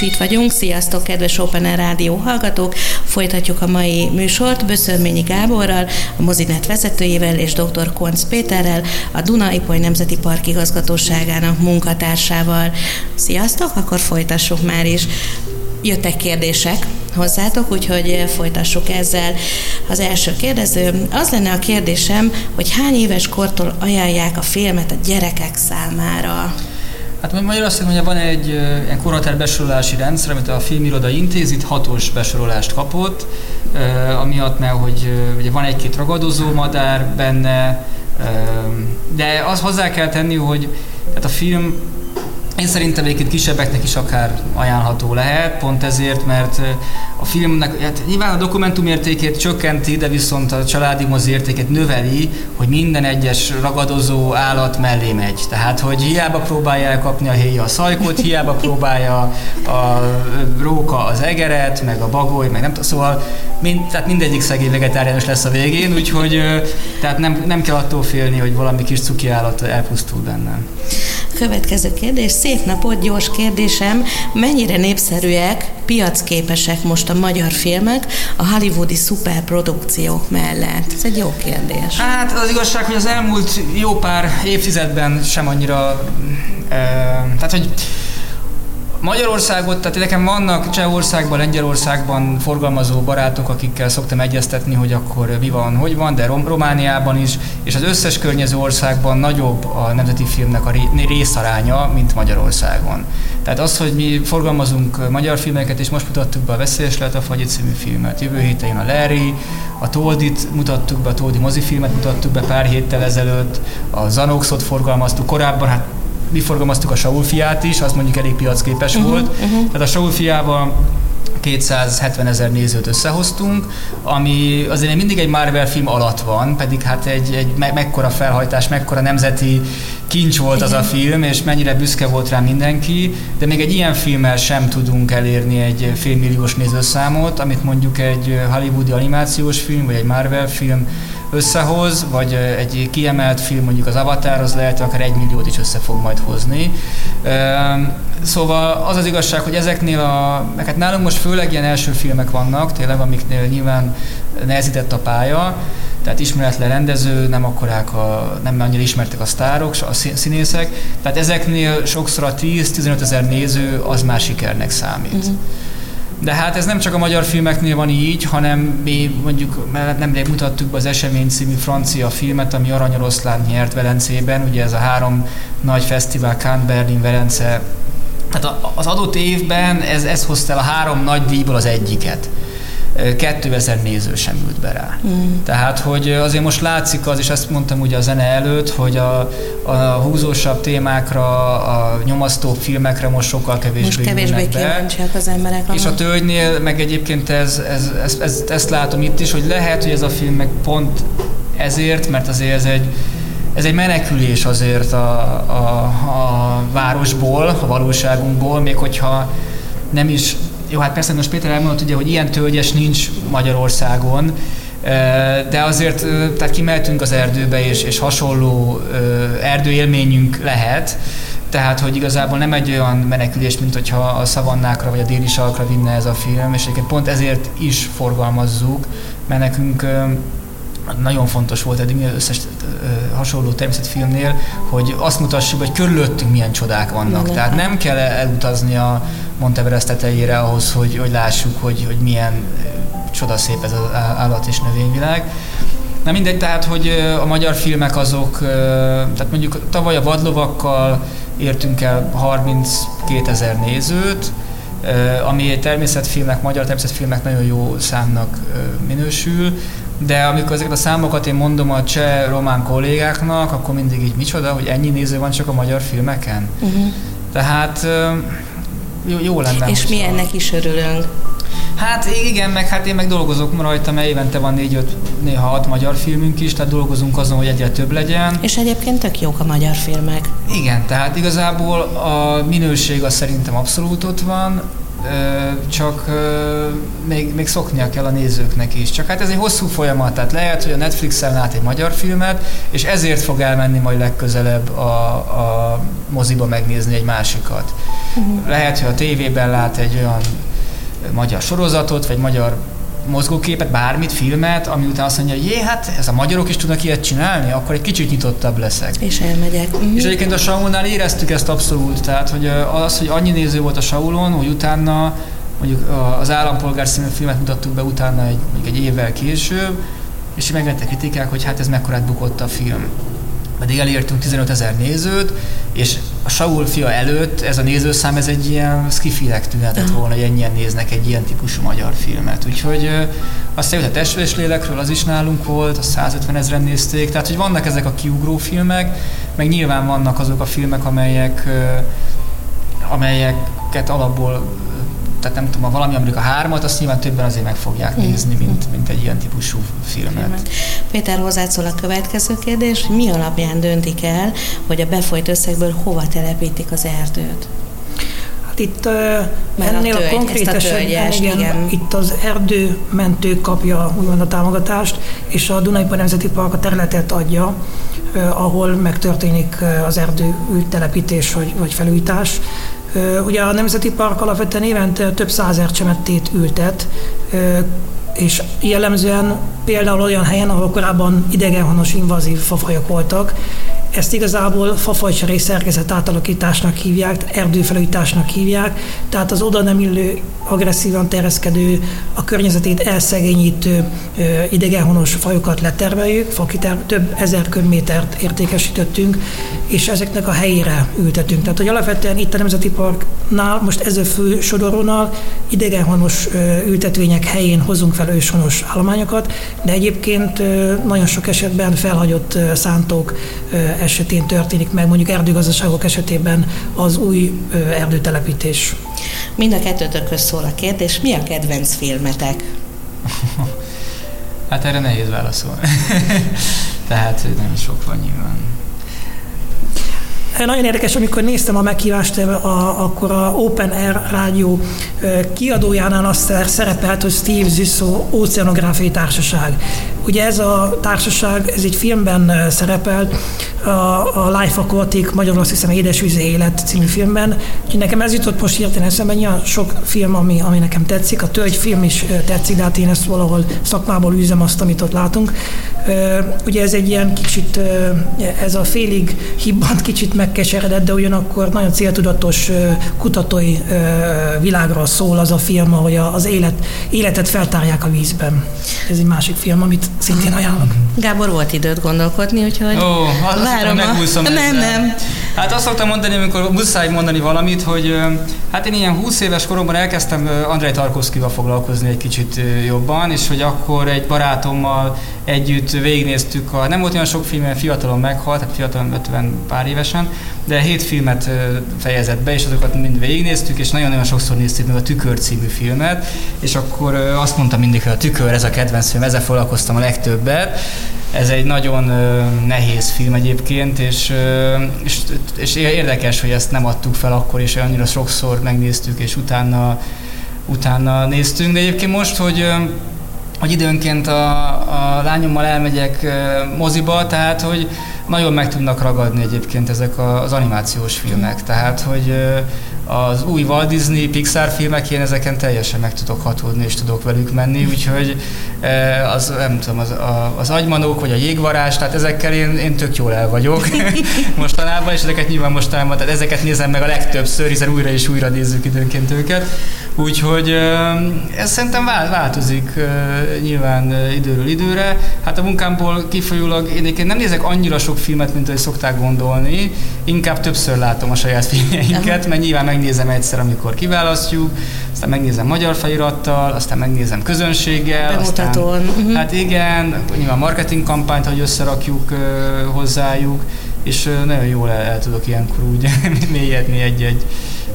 Is itt vagyunk. Sziasztok, kedves Open Air Rádió hallgatók! Folytatjuk a mai műsort Böszörményi Gáborral, a Mozinet vezetőjével és dr. Konc Péterrel, a Duna-Ipoly Nemzeti Park igazgatóságának munkatársával. Sziasztok, akkor folytassuk már is. Jöttek kérdések hozzátok, úgyhogy folytassuk ezzel. Az első kérdező, az lenne a kérdésem, hogy hány éves kortól ajánlják a filmet a gyerekek számára? Hát Magyarországon ugye van egy ilyen korhatár besorolási rendszer, amit a filmiroda intéz, itt hatos besorolást kapott, amiatt, mert hogy ugye van egy-két ragadozó madár benne, de az hozzá kell tenni, hogy tehát a film én szerintem egyébként kisebbeknek is akár ajánlható lehet, pont ezért, mert a filmnek, hát nyilván a dokumentum értékét csökkenti, de viszont a családi mozi értékét növeli, hogy minden egyes ragadozó állat mellé megy. Tehát, hogy hiába próbálja elkapni a héja a szajkot, hiába próbálja a róka az egeret, meg a bagoly, meg nem tudom, szóval mind, tehát mindegyik szegény vegetáriánus lesz a végén, úgyhogy tehát nem, nem kell attól félni, hogy valami kis cuki állat elpusztul bennem. Következő kérdés, szép napot, gyors kérdésem, mennyire népszerűek, piacképesek most a magyar filmek a hollywoodi szuperprodukciók mellett? Ez egy jó kérdés. Hát az igazság, hogy az elmúlt jó pár évtizedben sem annyira, e, tehát hogy Magyarországot, tehát nekem vannak Csehországban, Lengyelországban forgalmazó barátok, akikkel szoktam egyeztetni, hogy akkor mi van, hogy van, de Rom- Romániában is, és az összes környező országban nagyobb a nemzeti filmnek a részaránya, mint Magyarországon. Tehát az, hogy mi forgalmazunk magyar filmeket, és most mutattuk be a Veszélyes lehet a Fagyi című filmet, jövő héten a Larry, a Toldit mutattuk be, a Toldi mozifilmet mutattuk be pár héttel ezelőtt, a Zanoxot forgalmaztuk korábban, hát mi forgalmaztuk a Saul fiát is, azt mondjuk elég piacképes uh-huh, volt. Uh-huh. Tehát a Saul fiával 270 ezer nézőt összehoztunk, ami azért mindig egy Marvel film alatt van, pedig hát egy, egy me- mekkora felhajtás, mekkora nemzeti kincs volt az a film, és mennyire büszke volt rá mindenki, de még egy ilyen filmmel sem tudunk elérni egy félmilliós nézőszámot, amit mondjuk egy hollywoodi animációs film, vagy egy Marvel film összehoz, vagy egy kiemelt film, mondjuk az Avatar, az lehet, hogy akár egy milliót is össze fog majd hozni. Szóval az az igazság, hogy ezeknél a, meg hát nálunk most főleg ilyen első filmek vannak, tényleg, amiknél nyilván nehezített a pálya, tehát ismeretlen rendező, nem akkorák a, nem annyira ismertek a sztárok, a színészek, tehát ezeknél sokszor a 10-15 ezer néző az már sikernek számít. Uh-huh. De hát ez nem csak a magyar filmeknél van így, hanem mi mondjuk nemrég mutattuk be az Esemény című francia filmet, ami Aranyoroszlán nyert Velencében, ugye ez a három nagy fesztivál, Cannes, Berlin, Velence. Tehát az adott évben ez, ez hozta el a három nagy díjból az egyiket. 2000 néző sem ült be rá. Mm. Tehát, hogy azért most látszik az, és ezt mondtam ugye a zene előtt, hogy a, a húzósabb témákra, a nyomasztó filmekre most sokkal kevésbé Most kevésbé kíváncsiak az emberek. És a tölgynél meg egyébként ez, ez, ez, ez, ezt látom itt is, hogy lehet, hogy ez a film meg pont ezért, mert azért ez egy, ez egy menekülés azért a, a, a városból, a valóságunkból, még hogyha nem is jó, hát persze most Péter elmondott ugye, hogy ilyen tölgyes nincs Magyarországon, de azért tehát kimeltünk az erdőbe, és, és hasonló erdőélményünk lehet, tehát, hogy igazából nem egy olyan menekülés, mint hogyha a szavannákra vagy a déli sarkra vinne ez a film, és egyébként pont ezért is forgalmazzuk, mert nekünk nagyon fontos volt eddig az összes hasonló természetfilmnél, hogy azt mutassuk, hogy körülöttünk milyen csodák vannak. Igen. Tehát nem kell elutazni a Monteverest tetejére ahhoz, hogy, hogy lássuk, hogy, hogy milyen csodaszép ez az állat és növényvilág. Na mindegy, tehát, hogy a magyar filmek azok, tehát mondjuk tavaly a vadlovakkal értünk el 32 ezer nézőt, ami természetfilmek, magyar természetfilmek nagyon jó számnak minősül, de amikor ezeket a számokat én mondom a cseh-román kollégáknak, akkor mindig így micsoda, hogy ennyi néző van csak a magyar filmeken. Uh-huh. Tehát jó, jó lenne. És mi ennek is örülünk. Hát igen, meg hát én meg dolgozok rajta, mert évente van négy-öt, néha hat magyar filmünk is, tehát dolgozunk azon, hogy egyre több legyen. És egyébként tök jók a magyar filmek. Igen, tehát igazából a minőség az szerintem abszolút ott van, csak még, még szoknia kell a nézőknek is. Csak hát ez egy hosszú folyamat, tehát lehet, hogy a Netflixen lát egy magyar filmet, és ezért fog elmenni majd legközelebb a, a moziba megnézni egy másikat. Uh-huh. Lehet, hogy a tévében lát egy olyan magyar sorozatot, vagy magyar mozgóképet, bármit, filmet, ami után azt mondja, hogy jé, hát ez a magyarok is tudnak ilyet csinálni, akkor egy kicsit nyitottabb leszek. És elmegyek. Mm-hmm. És egyébként a Saulnál éreztük ezt abszolút, tehát hogy az, hogy annyi néző volt a Saulon, hogy utána mondjuk az Állampolgár című filmet mutattuk be utána egy, mondjuk egy évvel később, és megvettek kritikák, hogy hát ez mekkorát bukott a film pedig elértünk 15 ezer nézőt, és a Saul fia előtt ez a nézőszám, ez egy ilyen skifinek tűnhetett volna, hogy ennyien néznek egy ilyen típusú magyar filmet. Úgyhogy aztán jött a Testvés lélekről, az is nálunk volt, a 150 ezeren nézték, tehát hogy vannak ezek a kiugró filmek, meg nyilván vannak azok a filmek, amelyek amelyeket alapból tehát nem tudom, ha valami Amerika hármat, azt nyilván többen azért meg fogják mm. nézni, mint, mint egy ilyen típusú filmet. Péter, hozzád szól a következő kérdés, mi alapján döntik el, hogy a befolyt összegből hova telepítik az erdőt? Hát itt Mert ennél a, tölgy, a konkrét esetben, igen, igen. itt az erdőmentő kapja úgymond a támogatást, és a Dunai Nemzeti Park a területet adja, ahol megtörténik az erdő telepítés vagy, vagy felújítás. Ugye a Nemzeti Park alapvetően évente több százer csemettét ültet, és jellemzően például olyan helyen, ahol korábban idegenhonos invazív fafajok voltak, ezt igazából fafajcseré szerkezet átalakításnak hívják, erdőfelújításnak hívják, tehát az oda nem illő, agresszívan terjeszkedő, a környezetét elszegényítő idegenhonos fajokat leterveljük, fakiter, több ezer köbmétert értékesítettünk, és ezeknek a helyére ültetünk. Tehát, hogy alapvetően itt a Nemzeti Parknál, most ez a fő sodorónál idegenhonos ültetvények helyén hozunk fel őshonos állományokat, de egyébként nagyon sok esetben felhagyott szántók esetén történik meg, mondjuk erdőgazdaságok esetében az új erdőtelepítés. Mind a kettőtökhöz szól a kérdés, mi a kedvenc filmetek? hát erre nehéz válaszolni. Tehát nem sok van nyilván. Nagyon érdekes, amikor néztem a meghívást, a, akkor a Open Air rádió kiadójánál azt szerepelt, hogy Steve Zissou Oceanográfiai Társaság. Ugye ez a társaság, ez egy filmben szerepel, a, a Life Aquatic, magyarul azt hiszem Édesvízi Élet című filmben. Úgyhogy nekem ez jutott most hirtelen eszembe, olyan sok film, ami, ami nekem tetszik. A Tölgy film is tetszik, de hát én ezt valahol szakmából üzem azt, amit ott látunk. Ugye ez egy ilyen kicsit, ez a félig hibbant kicsit megkeseredett, de ugyanakkor nagyon céltudatos kutatói világról szól az a film, hogy az élet, életet feltárják a vízben. Ez egy másik film, amit szintén ajánlok. Gábor, volt időt gondolkodni, úgyhogy Ó, várom a... Nem, nem. Hát azt szoktam mondani, amikor muszáj mondani valamit, hogy hát én ilyen 20 éves koromban elkezdtem Andrei Tarkovszkival foglalkozni egy kicsit jobban, és hogy akkor egy barátommal együtt végignéztük, a, nem volt olyan sok film, fiatalon meghalt, hát fiatalon 50 pár évesen, de hét filmet fejezett be, és azokat mind végignéztük, és nagyon-nagyon sokszor néztük meg a Tükör című filmet, és akkor azt mondtam mindig, hogy a Tükör, ez a kedvenc film, ezzel foglalkoztam a legtöbbet. Ez egy nagyon nehéz film egyébként, és, és, érdekes, hogy ezt nem adtuk fel akkor, és annyira sokszor megnéztük, és utána, utána néztünk, de egyébként most, hogy hogy időnként a, a lányommal elmegyek moziba, tehát hogy nagyon meg tudnak ragadni egyébként ezek az animációs filmek. Tehát, hogy az új Walt Disney Pixar filmek, én ezeken teljesen meg tudok hatódni, és tudok velük menni, úgyhogy az, nem tudom, az, az agymanók, vagy a jégvarás, tehát ezekkel én, én tök jól el vagyok mostanában, és ezeket nyilván mostanában, tehát ezeket nézem meg a legtöbbször, hiszen újra és újra nézzük időnként őket. Úgyhogy ez szerintem változik nyilván időről időre. Hát a munkámból kifolyólag én nem nézek annyira sok filmet, mint ahogy szokták gondolni, inkább többször látom a saját filmjeinket, mert nyilván megnézem egyszer, amikor kiválasztjuk, aztán megnézem magyar felirattal, aztán megnézem közönséggel. Bemutatón. Aztán, uh-huh. Hát igen, nyilván marketing kampányt, hogy összerakjuk hozzájuk, és nagyon jól el, el tudok ilyenkor úgy mélyedni egy-egy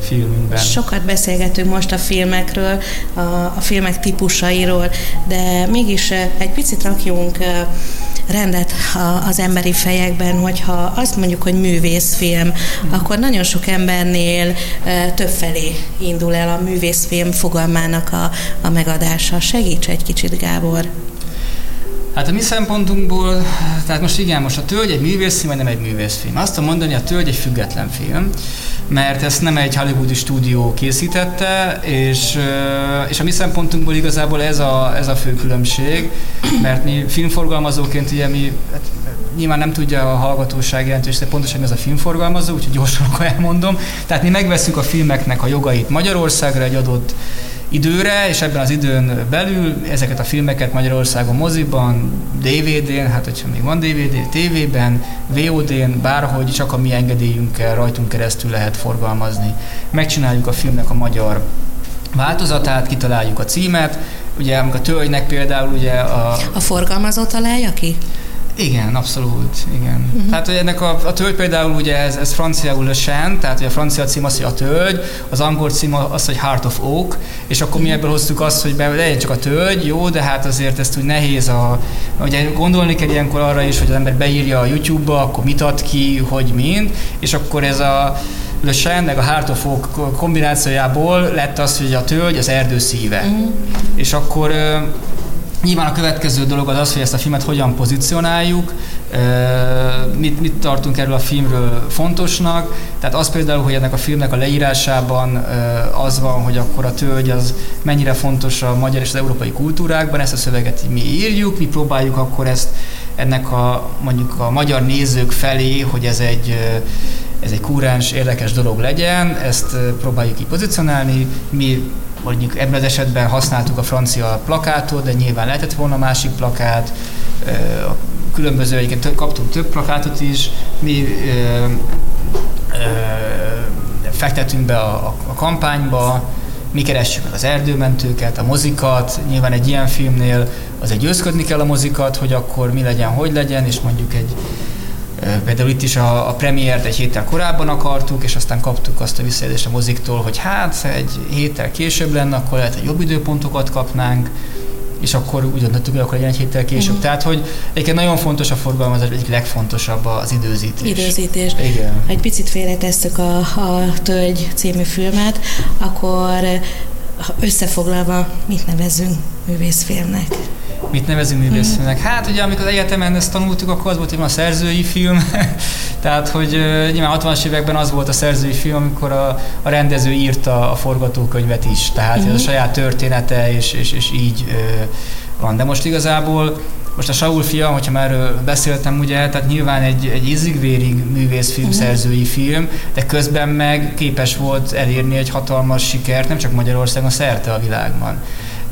filmünkben. Sokat beszélgetünk most a filmekről, a, a filmek típusairól, de mégis egy picit rakjunk rendet az emberi fejekben, hogyha azt mondjuk, hogy művészfilm, mm. akkor nagyon sok embernél többfelé indul el a művészfilm fogalmának a, a megadása. Segíts egy kicsit, Gábor! Hát a mi szempontunkból, tehát most igen, most a Tölgy egy művészfilm, vagy nem egy művészfilm. Azt tudom mondani, a Tölgy egy független film, mert ezt nem egy hollywoodi stúdió készítette, és, és a mi szempontunkból igazából ez a, ez a fő különbség, mert mi filmforgalmazóként ugye mi, hát nyilván nem tudja a hallgatóság jelentős, de pontosan ez a filmforgalmazó, úgyhogy gyorsan akkor elmondom. Tehát mi megveszünk a filmeknek a jogait Magyarországra egy adott időre, és ebben az időn belül ezeket a filmeket Magyarországon moziban, DVD-n, hát hogyha még van DVD, TV-ben, VOD-n, bárhogy csak a mi engedélyünkkel rajtunk keresztül lehet forgalmazni. Megcsináljuk a filmnek a magyar változatát, kitaláljuk a címet, ugye a tölgynek például ugye a... A forgalmazó találja ki? Igen, abszolút, igen. Uh-huh. Tehát, hogy ennek a, a tölgy például ugye ez, ez franciául Le tehát hogy a francia cím az, hogy a tölgy, az angol cím az, hogy Heart of Oak, és akkor mi mhm. ebből hoztuk azt, hogy be, legyen csak a tölgy, jó, de hát azért ezt úgy nehéz a, ugye gondolni kell ilyenkor arra is, hogy az ember beírja a YouTube-ba, akkor mit ad ki, hogy mind, és akkor ez a Le Chien, meg a Heart of Oak kombinációjából lett az, hogy a tölgy az erdő szíve. Uh-huh. És akkor Nyilván a következő dolog az az, hogy ezt a filmet hogyan pozícionáljuk, mit, mit tartunk erről a filmről fontosnak. Tehát az például, hogy ennek a filmnek a leírásában az van, hogy akkor a tölgy az mennyire fontos a magyar és az európai kultúrákban, ezt a szöveget mi írjuk, mi próbáljuk akkor ezt ennek a mondjuk a magyar nézők felé, hogy ez egy ez egy kúráns, érdekes dolog legyen, ezt próbáljuk pozícionálni, mi mondjuk ebben az esetben használtuk a francia plakátot, de nyilván lehetett volna másik plakát, különböző, egyébként kaptunk több plakátot is, mi ö, fektetünk be a, a kampányba, mi keressük meg az erdőmentőket, a mozikat, nyilván egy ilyen filmnél azért győzködni kell a mozikat, hogy akkor mi legyen, hogy legyen, és mondjuk egy Például itt is a, a premiért egy héttel korábban akartuk, és aztán kaptuk azt a visszajelzést a moziktól, hogy hát egy héttel később lenne, akkor lehet, hogy jobb időpontokat kapnánk, és akkor úgy döntöttük, hogy akkor legyen egy héttel később. Uh-huh. Tehát, hogy egyébként nagyon fontos a forgalmazás, egyik legfontosabb az időzítés. Időzítés. Igen. Ha egy picit félretesszük a, a Tölgy című filmet, akkor összefoglalva mit nevezünk művészfilmnek? Mit nevezünk művészfilmnek? Hát ugye amikor az egyetemen ezt tanultuk, akkor az volt, hogy a szerzői film, tehát hogy nyilván 60-as években az volt a szerzői film, amikor a, a rendező írta a forgatókönyvet is, tehát uh-huh. ez a mhm. saját története, és, és, és így van. De most igazából most a Saul fia, hogyha már beszéltem, ugye, tehát nyilván egy, egy ízig-vérig művészfilm, uh-huh. szerzői film, de közben meg képes volt elérni egy hatalmas sikert, nem csak Magyarországon, szerte a világban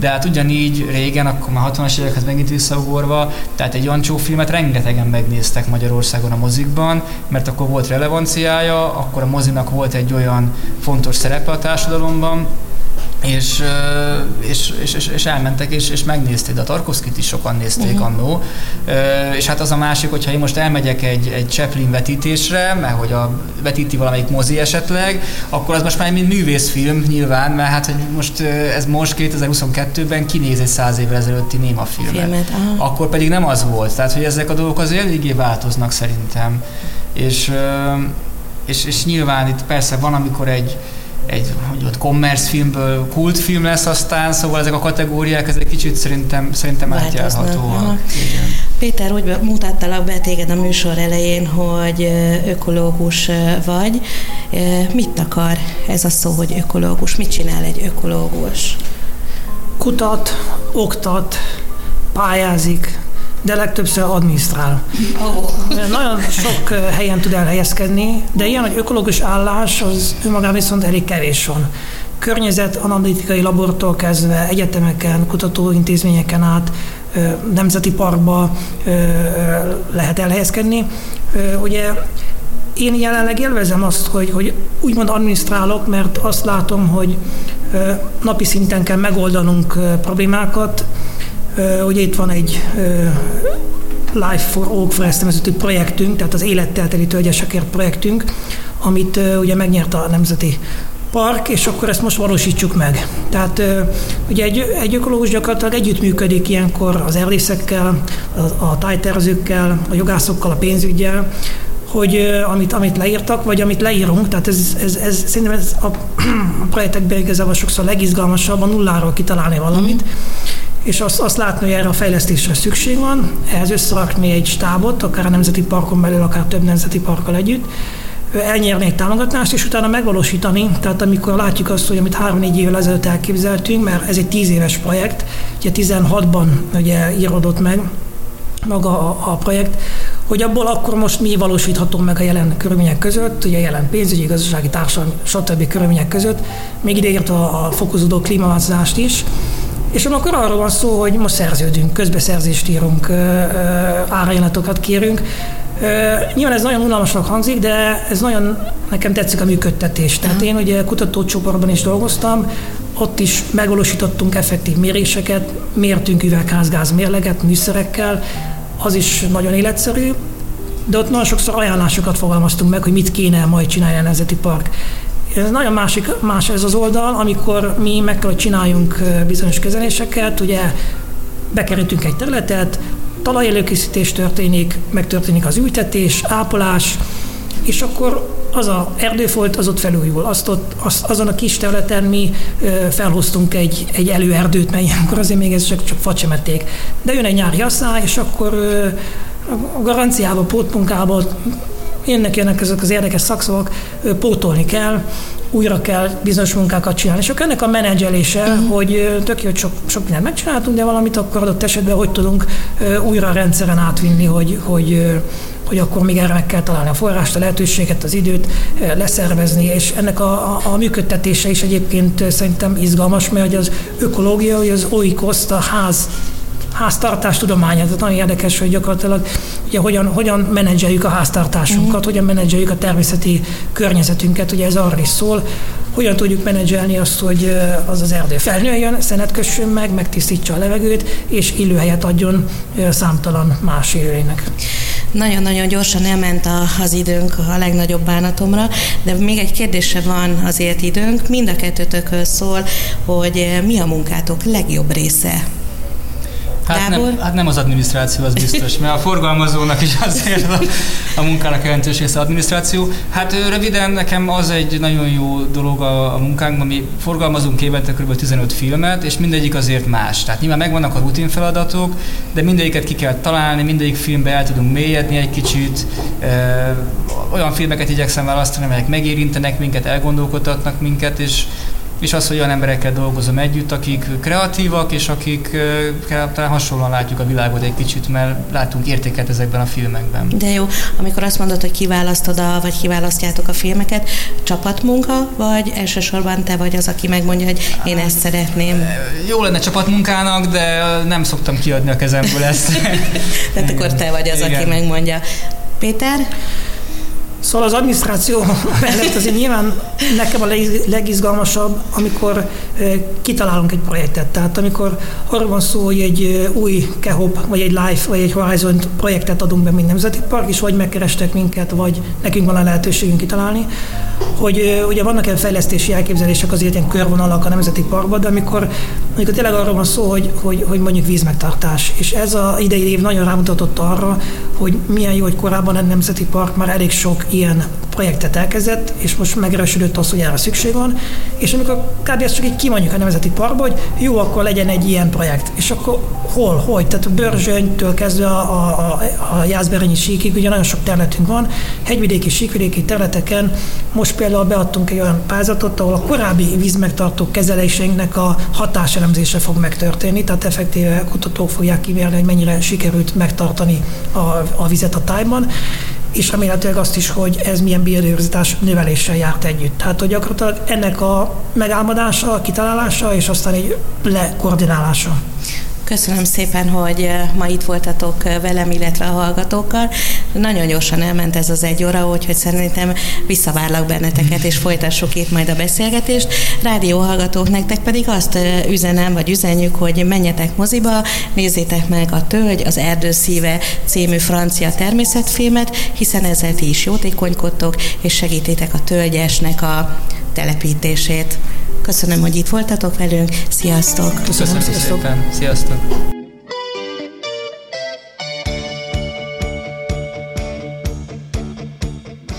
de hát ugyanígy régen, akkor már 60-as évekhez megint visszaugorva, tehát egy Jancsó filmet rengetegen megnéztek Magyarországon a mozikban, mert akkor volt relevanciája, akkor a mozinak volt egy olyan fontos szerepe a társadalomban, és, és, és, és, és elmentek, és, és megnézték, de a Tarkovszkit is sokan nézték uh-huh. annó. És hát az a másik, hogyha én most elmegyek egy, egy Chaplin vetítésre, mert hogy a vetíti valamelyik mozi esetleg, akkor az most már mint művészfilm nyilván, mert hát hogy most ez most 2022-ben kinéz egy száz évvel ezelőtti néma filmet. Filmet, Akkor pedig nem az volt. Tehát, hogy ezek a dolgok azért eléggé változnak szerintem. És, és, és nyilván itt persze van, amikor egy, egy hogy ott commerce filmből kultfilm lesz aztán, szóval ezek a kategóriák ezek kicsit szerintem, szerintem átjárhatóak. Péter, úgy mutattalak be téged a műsor elején, hogy ökológus vagy. Mit akar ez a szó, hogy ökológus? Mit csinál egy ökológus? Kutat, oktat, pályázik, de legtöbbször adminisztrál. Oh. Nagyon sok helyen tud elhelyezkedni, de ilyen, hogy ökológus állás, az önmagában viszont elég kevés van. Környezet analitikai labortól kezdve egyetemeken, kutatóintézményeken át, nemzeti parkba lehet elhelyezkedni. Ugye én jelenleg élvezem azt, hogy, hogy úgymond adminisztrálok, mert azt látom, hogy napi szinten kell megoldanunk problémákat, Ugye itt van egy Life for Oak Forest nevezetű projektünk, tehát az élettel teli tölgyesekért projektünk, amit ugye megnyerte a Nemzeti park, és akkor ezt most valósítsuk meg. Tehát ugye egy, egy ökológus gyakorlatilag együttműködik ilyenkor az erdészekkel, a, a tájtervezőkkel, a jogászokkal, a pénzügyel, hogy amit, amit leírtak, vagy amit leírunk, tehát ez, ez, ez szerintem ez a, a projektekben igazából sokszor legizgalmasabb a nulláról kitalálni valamit, mm. És azt, azt látni, hogy erre a fejlesztésre szükség van, ehhez összerakni egy stábot, akár a Nemzeti Parkon belül, akár több Nemzeti Parkkal együtt, elnyerni egy támogatást, és utána megvalósítani. Tehát amikor látjuk azt, hogy amit 3-4 évvel ezelőtt elképzeltünk, mert ez egy 10 éves projekt, ugye 16-ban ugye írodott meg maga a, a projekt, hogy abból akkor most mi valósítható meg a jelen körülmények között, ugye a jelen pénzügyi, gazdasági, társadalmi, stb. körülmények között, még ideért a, a fokozódó klímaváltozást is, és akkor arról van szó, hogy most szerződünk, közbeszerzést írunk, árajánlatokat kérünk, Nyilván ez nagyon unalmasnak hangzik, de ez nagyon nekem tetszik a működtetés. Tehát én ugye kutatócsoportban is dolgoztam, ott is megvalósítottunk effektív méréseket, mértünk üvegházgáz mérleget műszerekkel, az is nagyon életszerű, de ott nagyon sokszor ajánlásokat fogalmaztunk meg, hogy mit kéne majd csinálni a Nemzeti Park. Ez nagyon másik, más ez az oldal, amikor mi meg kell, hogy csináljunk bizonyos kezeléseket, ugye bekerültünk egy területet, talajelőkészítés történik, megtörténik az ültetés, ápolás, és akkor az a erdőfolt, az ott felújul. Azt ott, az, azon a kis területen mi ö, felhoztunk egy, egy előerdőt, mert ilyenkor azért még ez csak, csak facsemették. De jön egy nyári asszály, és akkor ö, a garanciába, pótmunkába jönnek, jönnek ezek az érdekes szakszavak, pótolni kell, újra kell bizonyos munkákat csinálni. És akkor ennek a menedzselése, uh-huh. hogy tök jó, sok, sok mindent megcsináltunk, de valamit akkor adott esetben hogy tudunk újra a rendszeren átvinni, hogy, hogy hogy akkor még erre meg kell találni a forrást, a lehetőséget, az időt leszervezni, és ennek a, a, a működtetése is egyébként szerintem izgalmas, mert az ökológia, hogy az oikoszt, a ház háztartás tudománya. Tehát nagyon érdekes, hogy gyakorlatilag ugye, hogyan, hogyan menedzseljük a háztartásunkat, mm. hogyan menedzseljük a természeti környezetünket, ugye ez arra is szól, hogyan tudjuk menedzselni azt, hogy az az erdő felnőjön, szenet kössön meg, megtisztítsa a levegőt, és élőhelyet adjon számtalan más élőnek. Nagyon-nagyon gyorsan elment a, az időnk a legnagyobb bánatomra, de még egy kérdése van azért időnk. Mind a kettőtökhöz szól, hogy mi a munkátok legjobb része Hát nem, hát nem az adminisztráció, az biztos, mert a forgalmazónak is azért a, a munkának jelentős része adminisztráció. Hát röviden nekem az egy nagyon jó dolog a, a munkánkban, mi forgalmazunk évente kb. 15 filmet, és mindegyik azért más. Tehát nyilván megvannak a rutin feladatok, de mindegyiket ki kell találni, mindegyik filmbe el tudunk mélyedni egy kicsit. Olyan filmeket igyekszem választani, amelyek megérintenek minket, elgondolkodtatnak minket, és és az, hogy olyan emberekkel dolgozom együtt, akik kreatívak, és akik talán hasonlóan látjuk a világot egy kicsit, mert látunk értéket ezekben a filmekben. De jó, amikor azt mondod, hogy kiválasztod, a, vagy kiválasztjátok a filmeket, csapatmunka, vagy elsősorban te vagy az, aki megmondja, hogy én ezt szeretném? Jó lenne csapatmunkának, de nem szoktam kiadni a kezemből ezt. Tehát akkor te vagy az, Igen. aki megmondja. Péter? Szóval az adminisztráció mellett azért nyilván nekem a legizgalmasabb, amikor kitalálunk egy projektet. Tehát amikor arról van szó, hogy egy új KEHOP, vagy egy LIFE, vagy egy Horizon projektet adunk be, mint Nemzeti Park, és vagy megkerestek minket, vagy nekünk van a lehetőségünk kitalálni, hogy ugye vannak ilyen fejlesztési elképzelések azért ilyen körvonalak a Nemzeti Parkban, de amikor, amikor tényleg arról van szó, hogy, hogy, hogy mondjuk vízmegtartás. És ez a idei év nagyon rámutatott arra, hogy milyen jó, hogy korábban a Nemzeti Park már elég sok ilyen projektet elkezdett, és most megerősödött az, hogy erre szükség van, és amikor kb. ezt csak így kimondjuk a Nemzeti Parkba, hogy jó, akkor legyen egy ilyen projekt. És akkor hol, hogy? Tehát a Börzsönytől kezdve a, a, a, Jászberényi síkig, ugye nagyon sok területünk van, hegyvidéki, síkvidéki területeken most például beadtunk egy olyan pályázatot, ahol a korábbi vízmegtartó kezeléseinknek a hatáselemzése fog megtörténni, tehát effektíve kutatók fogják kivérni, hogy mennyire sikerült megtartani a, a vizet a tájban, és remélhetőleg azt is, hogy ez milyen biodiverzitás növeléssel járt együtt. Tehát, hogy gyakorlatilag ennek a megálmodása, kitalálása, és aztán egy lekoordinálása. Köszönöm szépen, hogy ma itt voltatok velem, illetve a hallgatókkal. Nagyon gyorsan elment ez az egy óra, úgyhogy szerintem visszavárlak benneteket, és folytassuk itt majd a beszélgetést. Rádió hallgatók, nektek pedig azt üzenem, vagy üzenjük, hogy menjetek moziba, nézzétek meg a Tölgy, az Erdő szíve című francia természetfilmet, hiszen ezzel ti is jótékonykodtok, és segítitek a tölgyesnek a telepítését. Köszönöm, hogy itt voltatok velünk. Sziasztok! Köszönöm, Köszönöm szépen! Sziasztok!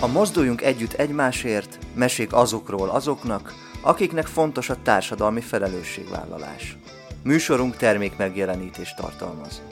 A Mozduljunk Együtt Egymásért mesék azokról azoknak, akiknek fontos a társadalmi felelősségvállalás. Műsorunk termék megjelenítést tartalmaz.